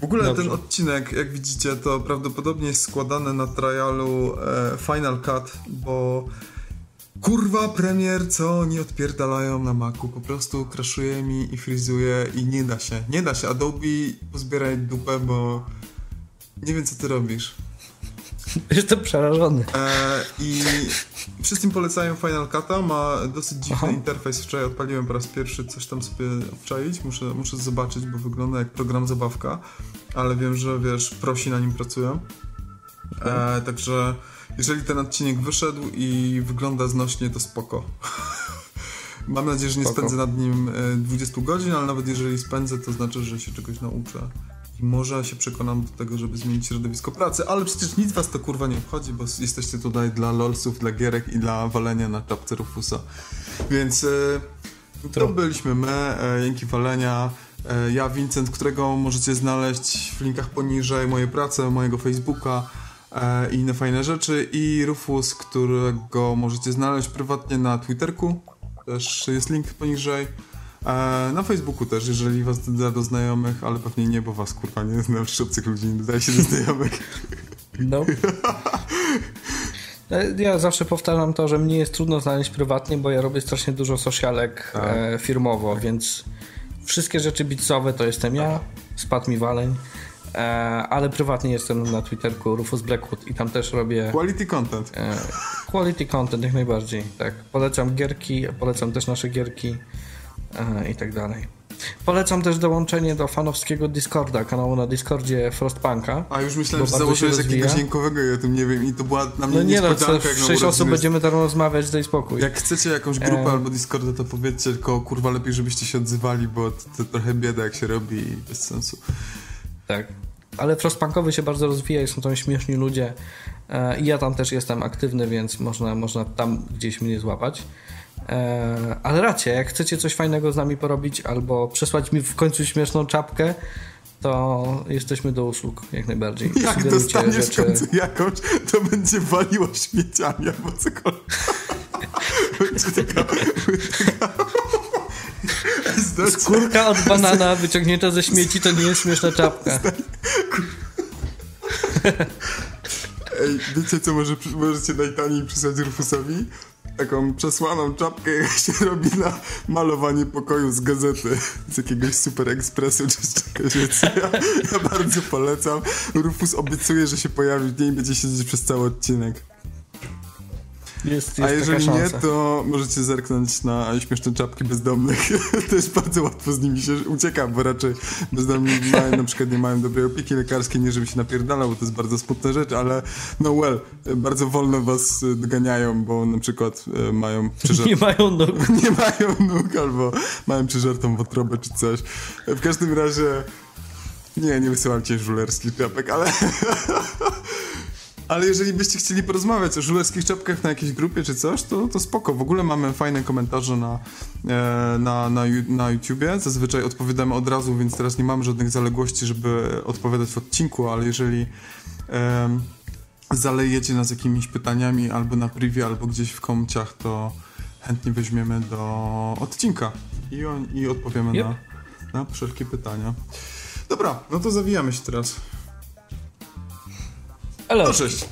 [SPEAKER 1] W ogóle Dobrze. ten odcinek, jak widzicie, to prawdopodobnie jest składany na trialu e, Final Cut, bo Kurwa, premier, co oni odpierdalają na Macu? Po prostu kraszuje mi i frizuje i nie da się. Nie da się. Adobe pozbieraj dupę, bo nie wiem, co ty robisz. [laughs]
[SPEAKER 2] Jestem przerażony.
[SPEAKER 1] E, I wszystkim polecają Final Cut'a, ma dosyć dziwny Aha. interfejs. Wczoraj odpaliłem po raz pierwszy coś tam sobie obczaić. Muszę, muszę zobaczyć, bo wygląda jak program zabawka, ale wiem, że wiesz, prosi na nim pracują. E, także jeżeli ten odcinek wyszedł i wygląda znośnie, to spoko. [laughs] Mam nadzieję, że nie spoko. spędzę nad nim 20 e, godzin, ale nawet jeżeli spędzę, to znaczy, że się czegoś nauczę. I może się przekonam do tego, żeby zmienić środowisko pracy, ale przecież nic was to kurwa nie obchodzi, bo jesteście tutaj dla lolsów, dla gierek i dla walenia na czapce Rufusa. Więc e, to byliśmy my, e, Jęki Walenia. Ja, Vincent, którego możecie znaleźć w linkach poniżej, moje prace, mojego Facebooka i inne fajne rzeczy. I Rufus, którego możecie znaleźć prywatnie na Twitterku. Też jest link poniżej. E, na Facebooku też, jeżeli was doda do znajomych, ale pewnie nie, bo was kurwa nie znam, obcych ludzi nie dodaje się do znajomych.
[SPEAKER 2] No. [laughs] E, ja zawsze powtarzam to, że mnie jest trudno znaleźć prywatnie, bo ja robię strasznie dużo socialek tak. e, firmowo, więc wszystkie rzeczy bitcowe to jestem ja, spadł mi waleń. E, ale prywatnie jestem na Twitterku Rufus Blackwood i tam też robię...
[SPEAKER 1] Quality content.
[SPEAKER 2] E, quality content, jak najbardziej, tak. Polecam gierki, polecam też nasze gierki e, i tak dalej. Polecam też dołączenie do fanowskiego Discorda, kanału na Discordzie Frostpunka.
[SPEAKER 1] A już myślałem, że założyłeś jakiegoś jękowego, ja tym nie wiem i to była na mnie
[SPEAKER 2] no nie
[SPEAKER 1] no,
[SPEAKER 2] co, sześć osób będziemy tam rozmawiać, daj spokój.
[SPEAKER 1] Jak chcecie jakąś grupę e... albo Discorda, to powiedzcie, tylko kurwa lepiej, żebyście się odzywali, bo to, to trochę bieda jak się robi i bez sensu.
[SPEAKER 2] Tak. Ale Frostpunkowy się bardzo rozwija i są tam śmieszni ludzie. E, I ja tam też jestem aktywny, więc można, można tam gdzieś mnie złapać. E, ale raczej, jak chcecie coś fajnego z nami porobić albo przesłać mi w końcu śmieszną czapkę, to jesteśmy do usług jak najbardziej.
[SPEAKER 1] Jak dostaniesz rzeczy... w końcu jakąś, to będzie waliło śmieciami albo cokolwiek. będzie taka, taka
[SPEAKER 2] Skórka od banana wyciągnięta ze śmieci to nie jest śmieszna czapka.
[SPEAKER 1] Ej, wiecie co może, możecie najtaniej przysłać Rufusowi? Taką przesłaną czapkę, jak się robi na malowanie pokoju z gazety, z jakiegoś Super Expressu czy z czegoś, więc ja, ja bardzo polecam. Rufus obiecuje, że się pojawi w dzień i będzie siedzieć przez cały odcinek.
[SPEAKER 2] Jest, jest
[SPEAKER 1] A jeżeli nie, to możecie zerknąć na śmieszne czapki bezdomnych. [laughs] to jest bardzo łatwo z nimi się ucieka, bo raczej bezdomni [laughs] mają, na przykład nie mają dobrej opieki lekarskiej, nie żeby się napierdalał, bo to jest bardzo smutna rzecz, ale no well, bardzo wolno was doganiają, bo na przykład e, mają
[SPEAKER 2] przeżar... [laughs] Nie mają nóg.
[SPEAKER 1] nie mają nóg, albo mają przeżartą wątrobę czy coś. W każdym razie nie, nie wysyłam cię żulerskich czapek, ale Ale jeżeli byście chcieli porozmawiać o żulerskich czapkach na jakiejś grupie czy coś, to, to spoko. W ogóle mamy fajne komentarze na, e, na, na, na YouTubie. Zazwyczaj odpowiadamy od razu, więc teraz nie mamy żadnych zaległości, żeby odpowiadać w odcinku, ale jeżeli zalejecie nas jakimiś pytaniami albo na privie, albo gdzieś w komciach, to chętnie weźmiemy do odcinka i, on, i odpowiemy yep. na, na wszelkie pytania. Dobra, no to zawijamy się teraz.
[SPEAKER 2] Hello.
[SPEAKER 1] No cześć.